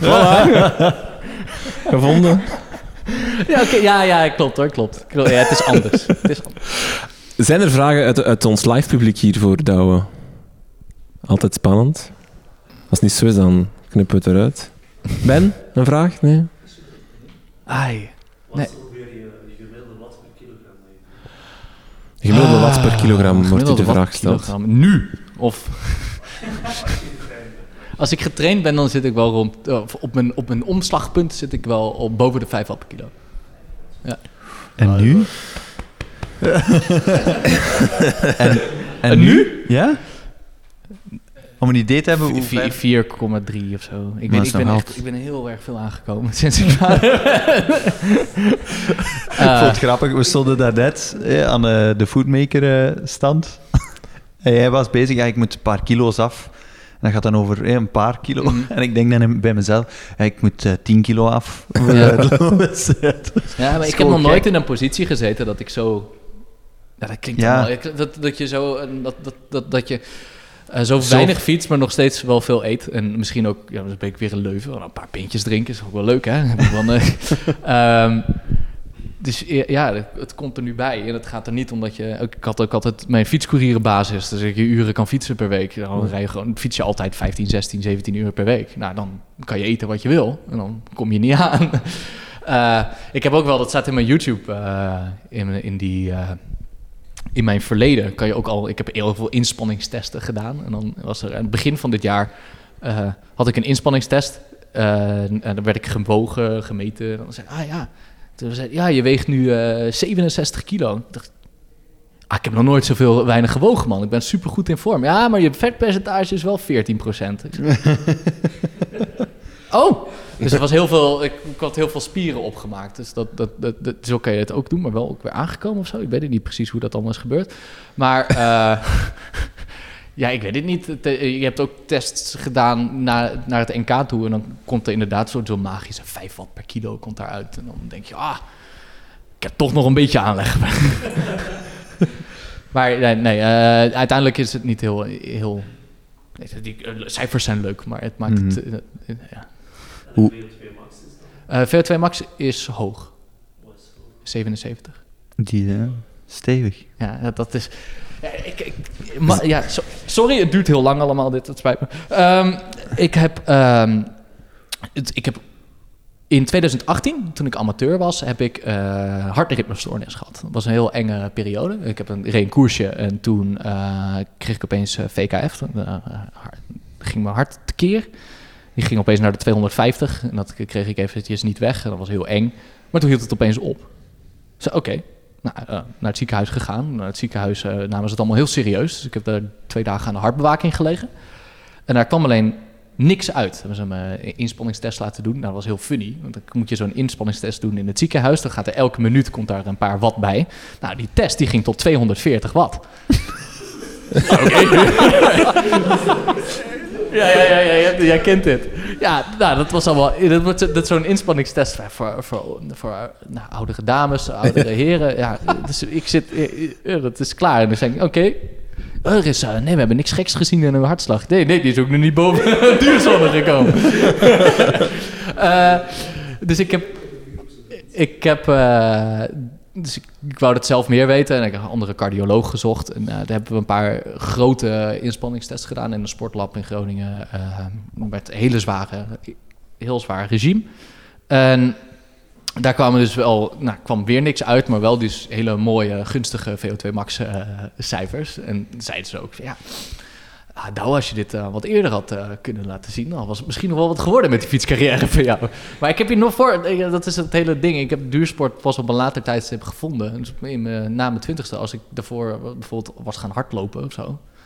gevonden. ja, oké, ja, ja, klopt hoor, klopt. Klopt, Ja, het is anders. het is anders. Zijn er vragen uit, uit ons live publiek hier voor Douwe? Altijd spannend. Als het niet zo is, dan knippen we het eruit. Ben, een vraag? Nee? Ai. Nee. Gemiddelde watts per Ah, kilogram wordt gemiddelde de vraag per gesteld. kilogram. Nu? Of... Als ik getraind ben, dan zit ik wel rond... of op, mijn, op mijn omslagpunt zit ik wel op boven de 5 watt per kilo. En nu? en, en nu? Ja? Om een idee te hebben hoe ver- 4,3 of zo. Ik, ik, ben echt, ik ben heel erg veel aangekomen sinds ik vader Ik vond het grappig, we stonden daar net eh, aan de, de foodmaker-stand. en jij was bezig, ja, ik moet een paar kilo's af. En dat gaat dan over eh, een paar kilo. Mhm. En ik denk dan bij mezelf, ik moet eh 10 kilo af. Ja. maar ik heb nog nooit in een positie gezeten dat ik zo... Ja, dat klinkt Ja. Dat, dat je zo... eh, Dat, dat, dat, dat je eh, zo weinig fietst, maar nog steeds wel veel eet. En misschien ook... Ja, dan ben ik weer een leuven. Een paar pintjes drinken is ook wel leuk, hè? Dan, eh, ehm, dus ja, het- komt er nu bij. En het gaat er niet omdat je... Ik had ook altijd mijn fietscourierenbasis. Dus ik je uren kan fietsen per week. Dan rij je gewoon, fiets je altijd 15, 16, 17 uur per week. Nou, dan kan je eten wat je wil. En dan kom je niet aan. Eh, ik heb ook wel, dat staat in mijn YouTube, in, in, die, in mijn verleden kan je ook al, ik heb heel veel inspanningstesten gedaan. En dan was er aan het begin van dit jaar, eh, had ik een inspanningstest. Eh, en dan werd ik gewogen, gemeten. En dan zei ah ja, toen zei, ja, je weegt nu eh 67 kilo. Ik dacht, ah, ik heb nog nooit zoveel weinig gewogen, man. Ik ben supergoed in vorm. Ja, maar je vetpercentage is wel 14 procent. oh, dus er was heel veel, ik, ik had heel veel spieren opgemaakt. Dus dat, dat, dat, dat, zo kan je het ook doen, maar wel ook weer aangekomen of zo. Ik weet het niet precies hoe dat allemaal is gebeurd. Maar eh, ja, ik weet het niet. Het, eh, Je hebt ook tests gedaan naar, naar het NK toe. En dan komt er inderdaad zo'n zo magische 5 watt per kilo komt daaruit. En dan denk je, ah, ik heb toch nog een beetje aanleg. maar nee, nee eh, uiteindelijk is het niet heel... heel nee, die cijfers zijn leuk, maar het maakt het... Mhm. eh, ja. Hoe- Eh, VO2 max is hoog. 77. Die, eh, stevig. Ja, dat is. Ja, ik, ik, ma- ja, so- sorry, het duurt heel lang allemaal dit, het spijt me. Ehm, ik heb. ehm, het, ik heb in 2018, toen ik amateur was, heb ik eh hartritmestoornis gehad. Dat was een heel enge periode. Ik heb een, reed een koersje en toen eh, kreeg ik opeens VKF. Hart- ging mijn hart tekeer. Die ging opeens naar de 250 en dat kreeg ik eventjes niet weg. En dat was heel eng. Maar toen hield het opeens op. Ik zei, oké, nou, eh, naar het ziekenhuis gegaan. Naar het ziekenhuis eh, namen ze het allemaal heel serieus. Dus ik heb daar twee dagen aan de hartbewaking gelegen. En daar kwam alleen niks uit. Hebben ze me een inspanningstest laten doen. Nou, dat was heel funny. Want dan moet je zo'n inspanningstest doen in het ziekenhuis. Dan gaat er elke minuut komt daar een paar watt bij. Nou, die test die ging tot 240 watt. Ja, ja, ja, ja, ja, jij kent dit. Ja, nou, dat was allemaal. Dat, wordt- dat is zo'n inspanningstest voor, voor, voor nou, oudere dames, oudere heren. Ja, dus ik zit. eh, eh, dat is klaar. En dan zeg ik: Oké. er is, eh, nee, we hebben niks geks gezien in een hartslag. Nee, nee, die is ook nog niet boven de duurzone gekomen. Eh, dus ik heb. Ik heb. eh, dus ik, wou dat zelf meer weten en ik heb een andere cardioloog gezocht. En eh, daar hebben we een paar grote inspanningstests gedaan in een sportlab in Groningen. eh, met hele zware, heel zwaar regime. En daar kwamen dus wel, nou, kwam weer niks uit, maar wel dus hele mooie, gunstige VO2 max eh, cijfers. En zeiden ze ook, ja, ah, nou als je dit eh, wat eerder had eh, kunnen laten zien, dan was het misschien nog wel wat geworden met die fietscarrière van jou. Maar ik heb hier nog voor, eh, dat is het hele ding, ik heb duursport pas op een later tijdstip gevonden. Dus in mijn, na mijn twintigste, als ik daarvoor bijvoorbeeld was gaan hardlopen of zo,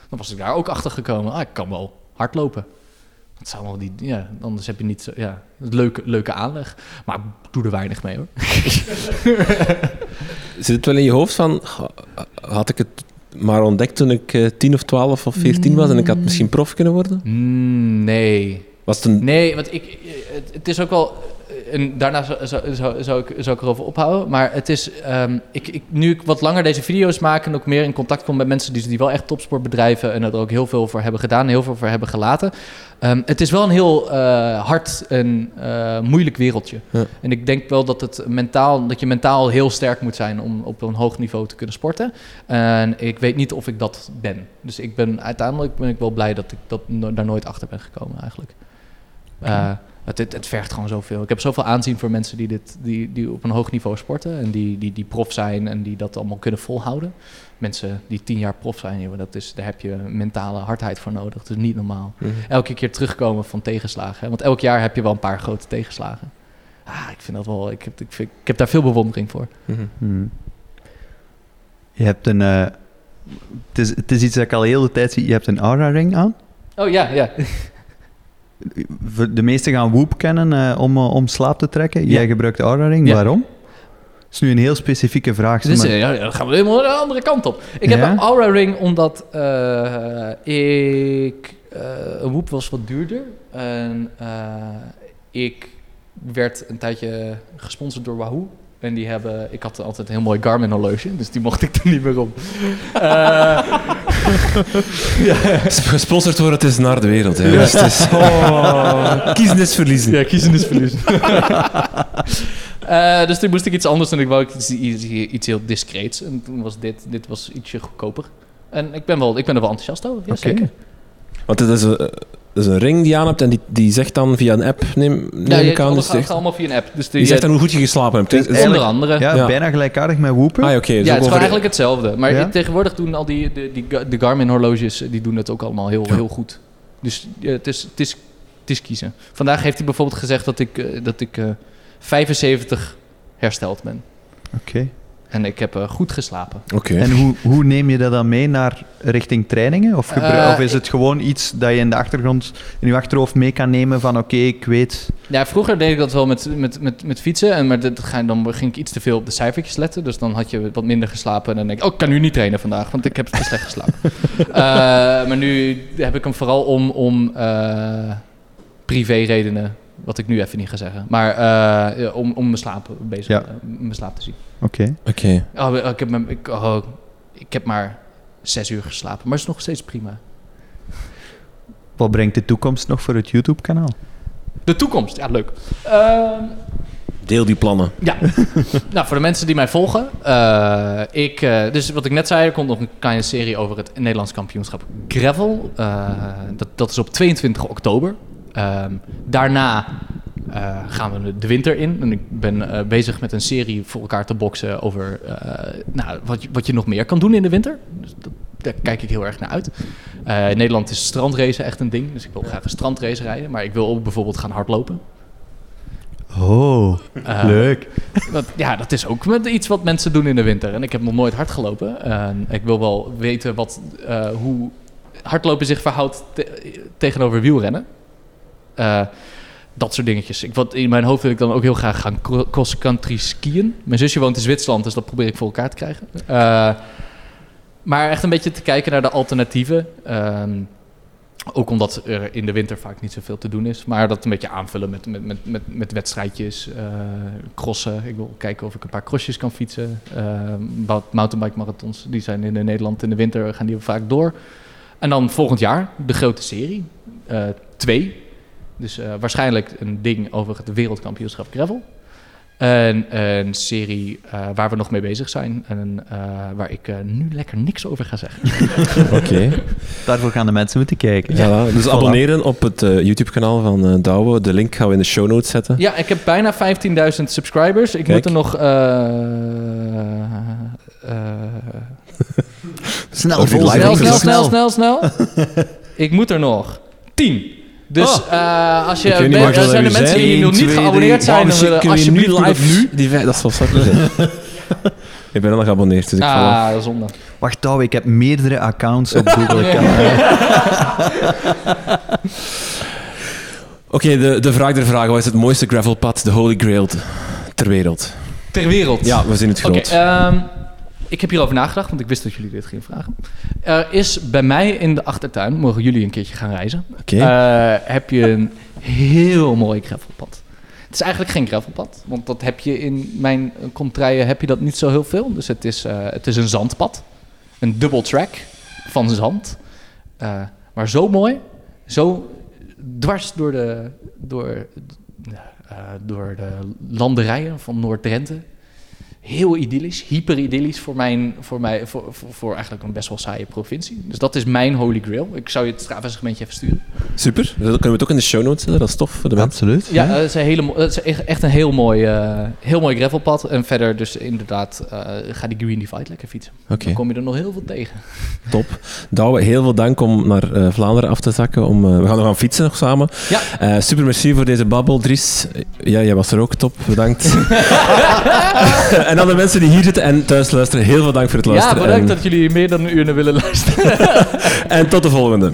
dan was ik daar ook achter gekomen, ah, ik kan wel hardlopen. Dat zou wel die, ja, anders heb je niet zo, ja, leuke, leuke aanleg. Maar doe er weinig mee hoor. Zit het wel in je hoofd van, "Goh, had ik het maar ontdekt toen ik eh, 10 of 12 of 14 was en ik had misschien prof kunnen worden? Mm, nee. Was het een... Nee, want ik, het, het is ook wel. En daarna zou, zou, zou, zou ik, zou ik erover ophouden. Maar het is. ehm, ik, ik, nu ik wat langer deze video's maak en ook meer in contact kom met mensen die, die wel echt topsport bedrijven. en er ook heel veel voor hebben gedaan, heel veel voor hebben gelaten. ehm, het is wel een heel eh, hard en eh, moeilijk wereldje. Ja. En ik denk wel dat, het mentaal, dat je mentaal heel sterk moet zijn om op een hoog niveau te kunnen sporten. En ik weet niet of ik dat ben. Dus ik ben uiteindelijk ben ik wel blij dat ik dat, no- daar nooit achter ben gekomen eigenlijk. Eh, het, het, het vergt gewoon zoveel. Ik heb zoveel aanzien voor mensen die, dit, die, die op een hoog niveau sporten. En die, die, die prof zijn en die dat allemaal kunnen volhouden. Mensen die tien jaar prof zijn, joh, dat is, daar heb je mentale hardheid voor nodig. Dat is niet normaal. Mhm. Elke keer terugkomen van tegenslagen. hè. Want elk jaar heb je wel een paar grote tegenslagen. ah, ik vind dat wel, ik heb, ik, vind, ik heb daar veel bewondering voor. Mhm. Hmm. Je hebt een... eh, het, is, het is iets dat ik al heel de tijd zie. Je hebt een aura-ring aan. Oh ja, ja. De meesten gaan Whoop kennen eh, om, eh, om slaap te trekken. Jij Ja. gebruikt de Aura-ring. Ja. Waarom? Dat is nu een heel specifieke vraag. Dus, maar- eh, ja, dan gaan we helemaal de andere kant op. Ik heb een Aura Ring omdat ik... een Whoop was wat duurder. En ik werd een tijdje gesponsord door Wahoo. En die hebben... Ik had altijd een heel mooi Garmin horloge, dus die mocht ik er niet meer op. Eh, Gesponsord worden, het is naar de wereld. Hè. Dus het is, oh, kiezen is verliezen. Ja, kiezen is verliezen. Eh, dus toen moest ik iets anders en ik wou iets, iets, iets heel discreets. En toen was dit, dit was ietsje goedkoper. En ik ben, wel, ik ben er wel enthousiast over, ja, Oké. zeker. Want het is een, het is een ring die je aan hebt en die, die zegt dan via een app, neem, neem Ja, je, ik aan. alles Dus gaat, allemaal via een app. Dus die, die zegt dan hoe goed je geslapen hebt. Het is Dus- onder andere. Ja, Ja, Ja. bijna gelijkaardig met Whoopen. Ah, ja, oké. dus het ook is over gewoon de- eigenlijk hetzelfde. Maar Ja? tegenwoordig doen al die, de, die, de Garmin horloges, eh, die doen het ook allemaal heel, Ja. heel goed. Dus ja, het, is, het, is, het is kiezen. Vandaag heeft hij bijvoorbeeld gezegd dat ik, eh, dat ik eh, 75 hersteld ben. Oké. En ik heb eh, goed geslapen. Oké. En hoe, hoe neem je dat dan mee naar richting trainingen? Of, gebru- Eh, of is het gewoon iets dat je in de achtergrond, in je achterhoofd mee kan nemen van oké, ik weet... Ja, vroeger deed ik dat wel met, met, met, met fietsen. En maar dat ga, dan ging ik iets te veel op de cijfertjes letten. Dus dan had je wat minder geslapen. En dan denk ik, oh, ik kan nu niet trainen vandaag, want ik heb te slecht geslapen. Eh, maar nu heb ik hem vooral om, om eh, privé redenen. Wat ik nu even niet ga zeggen. Maar eh, om, om mijn slaap bezig, Ja. mijn slaap te zien. Oké. Oké. Oh, ik, heb, ik, oh, ik heb maar zes uur geslapen. Maar het is nog steeds prima. Wat brengt de toekomst nog voor het YouTube-kanaal? De toekomst, ja, leuk. Ehm, Deel die plannen. Ja, nou voor de mensen die mij volgen. eh, ik, eh, dus wat ik net zei, er komt nog een kleine serie over het Nederlands kampioenschap Gravel. Eh, dat, dat is op 22 oktober. Ehm, daarna eh, gaan we de winter in. En ik ben eh, bezig met een serie voor elkaar te boksen over eh, nou, wat, je, wat je nog meer kan doen in de winter. Dus dat, daar kijk ik heel erg naar uit. In Nederland is strandrace echt een ding. Dus ik wil graag een strandrace rijden. Maar ik wil ook bijvoorbeeld gaan hardlopen. Oh, leuk. dat, ja, dat is ook met iets wat mensen doen in de winter. En ik heb nog nooit hard gelopen. En ik wil wel weten wat, hoe hardlopen zich verhoudt te- tegenover wielrennen. Eh, dat soort dingetjes. Ik, wat, in mijn hoofd wil ik dan ook heel graag gaan cro- cross-country skiën. Mijn zusje woont in Zwitserland, dus dat probeer ik voor elkaar te krijgen. Eh, maar echt een beetje te kijken naar de alternatieven. Ehm, ook omdat er in de winter vaak niet zoveel te doen is. Maar dat een beetje aanvullen met, met, met, met, met wedstrijdjes, eh, crossen. Ik wil kijken of ik een paar crossjes kan fietsen. Uh, mountainbike marathons, die zijn in Nederland in de winter, gaan die vaak door. En dan volgend jaar de grote serie. eh, twee. Dus eh, waarschijnlijk een ding over het wereldkampioenschap gravel. En een serie eh, waar we nog mee bezig zijn. En eh, waar ik eh, nu lekker niks over ga zeggen. Oké. Daarvoor gaan de mensen moeten kijken. Ja. dus Voilà. abonneren op het eh, YouTube-kanaal van Douwe. De link gaan we in de show notes zetten. Ja, ik heb bijna 15.000 subscribers. Ik Kijk. moet er nog... Snel, snel, snel, snel, snel, snel. ik moet er nog 10. Dus Oh. eh, als je... Niet ben- waar er dat zijn de mensen zijn. die nog niet geabonneerd zijn, Oh, dan willen alsjeblieft nu live... nu. Die vijf, dat is wel zakken zijn. ik ben al nog geabonneerd, dus ik val. Ah, zonde. Wacht, Touw, ik heb meerdere accounts op Google. Oké, de, de vraag der vragen. Wat is het mooiste gravelpad, de Holy Grail ter wereld? Ter wereld. Ja, we zien het Oké, groot. ehm, ik heb hierover nagedacht, want ik wist dat jullie dit gingen vragen. Er is bij mij in de achtertuin, mogen jullie een keertje gaan reizen, Oké. eh, heb je een heel mooi gravelpad. Het is eigenlijk geen gravelpad, want dat heb je in mijn contraien heb je dat niet zo heel veel. Dus het is, eh, het is een zandpad, een double track van zand. Eh, maar zo mooi, zo dwars door de, door, door de landerijen van Noord-Drenthe. Heel idyllisch, hyper idyllisch voor, mijn, voor, mij, voor, voor, voor eigenlijk een best wel saaie provincie. Dus dat is mijn holy grail. Ik zou je het Strava-segmentje even sturen. Super. Dat kunnen we het ook in de show notes zetten. Dat is tof voor de mensen. Absoluut. Ja, dat is, een hele, dat is echt- een heel mooi, eh, heel mooi gravelpad. En verder dus inderdaad, eh, ga die Green Divide lekker fietsen. Oké, Dan kom je er nog heel veel tegen. top. Douwe, heel veel dank om naar eh, Vlaanderen af te zakken. Om, eh, we gaan nog gaan fietsen nog samen. Ja. Eh, super merci voor deze babbel, Dries. Ja, jij was er ook. Top. Bedankt. en aan de mensen die hier zitten en thuis luisteren, heel veel dank voor het Ja, luisteren. bedankt en, dat jullie meer dan een uur willen luisteren. en tot de volgende.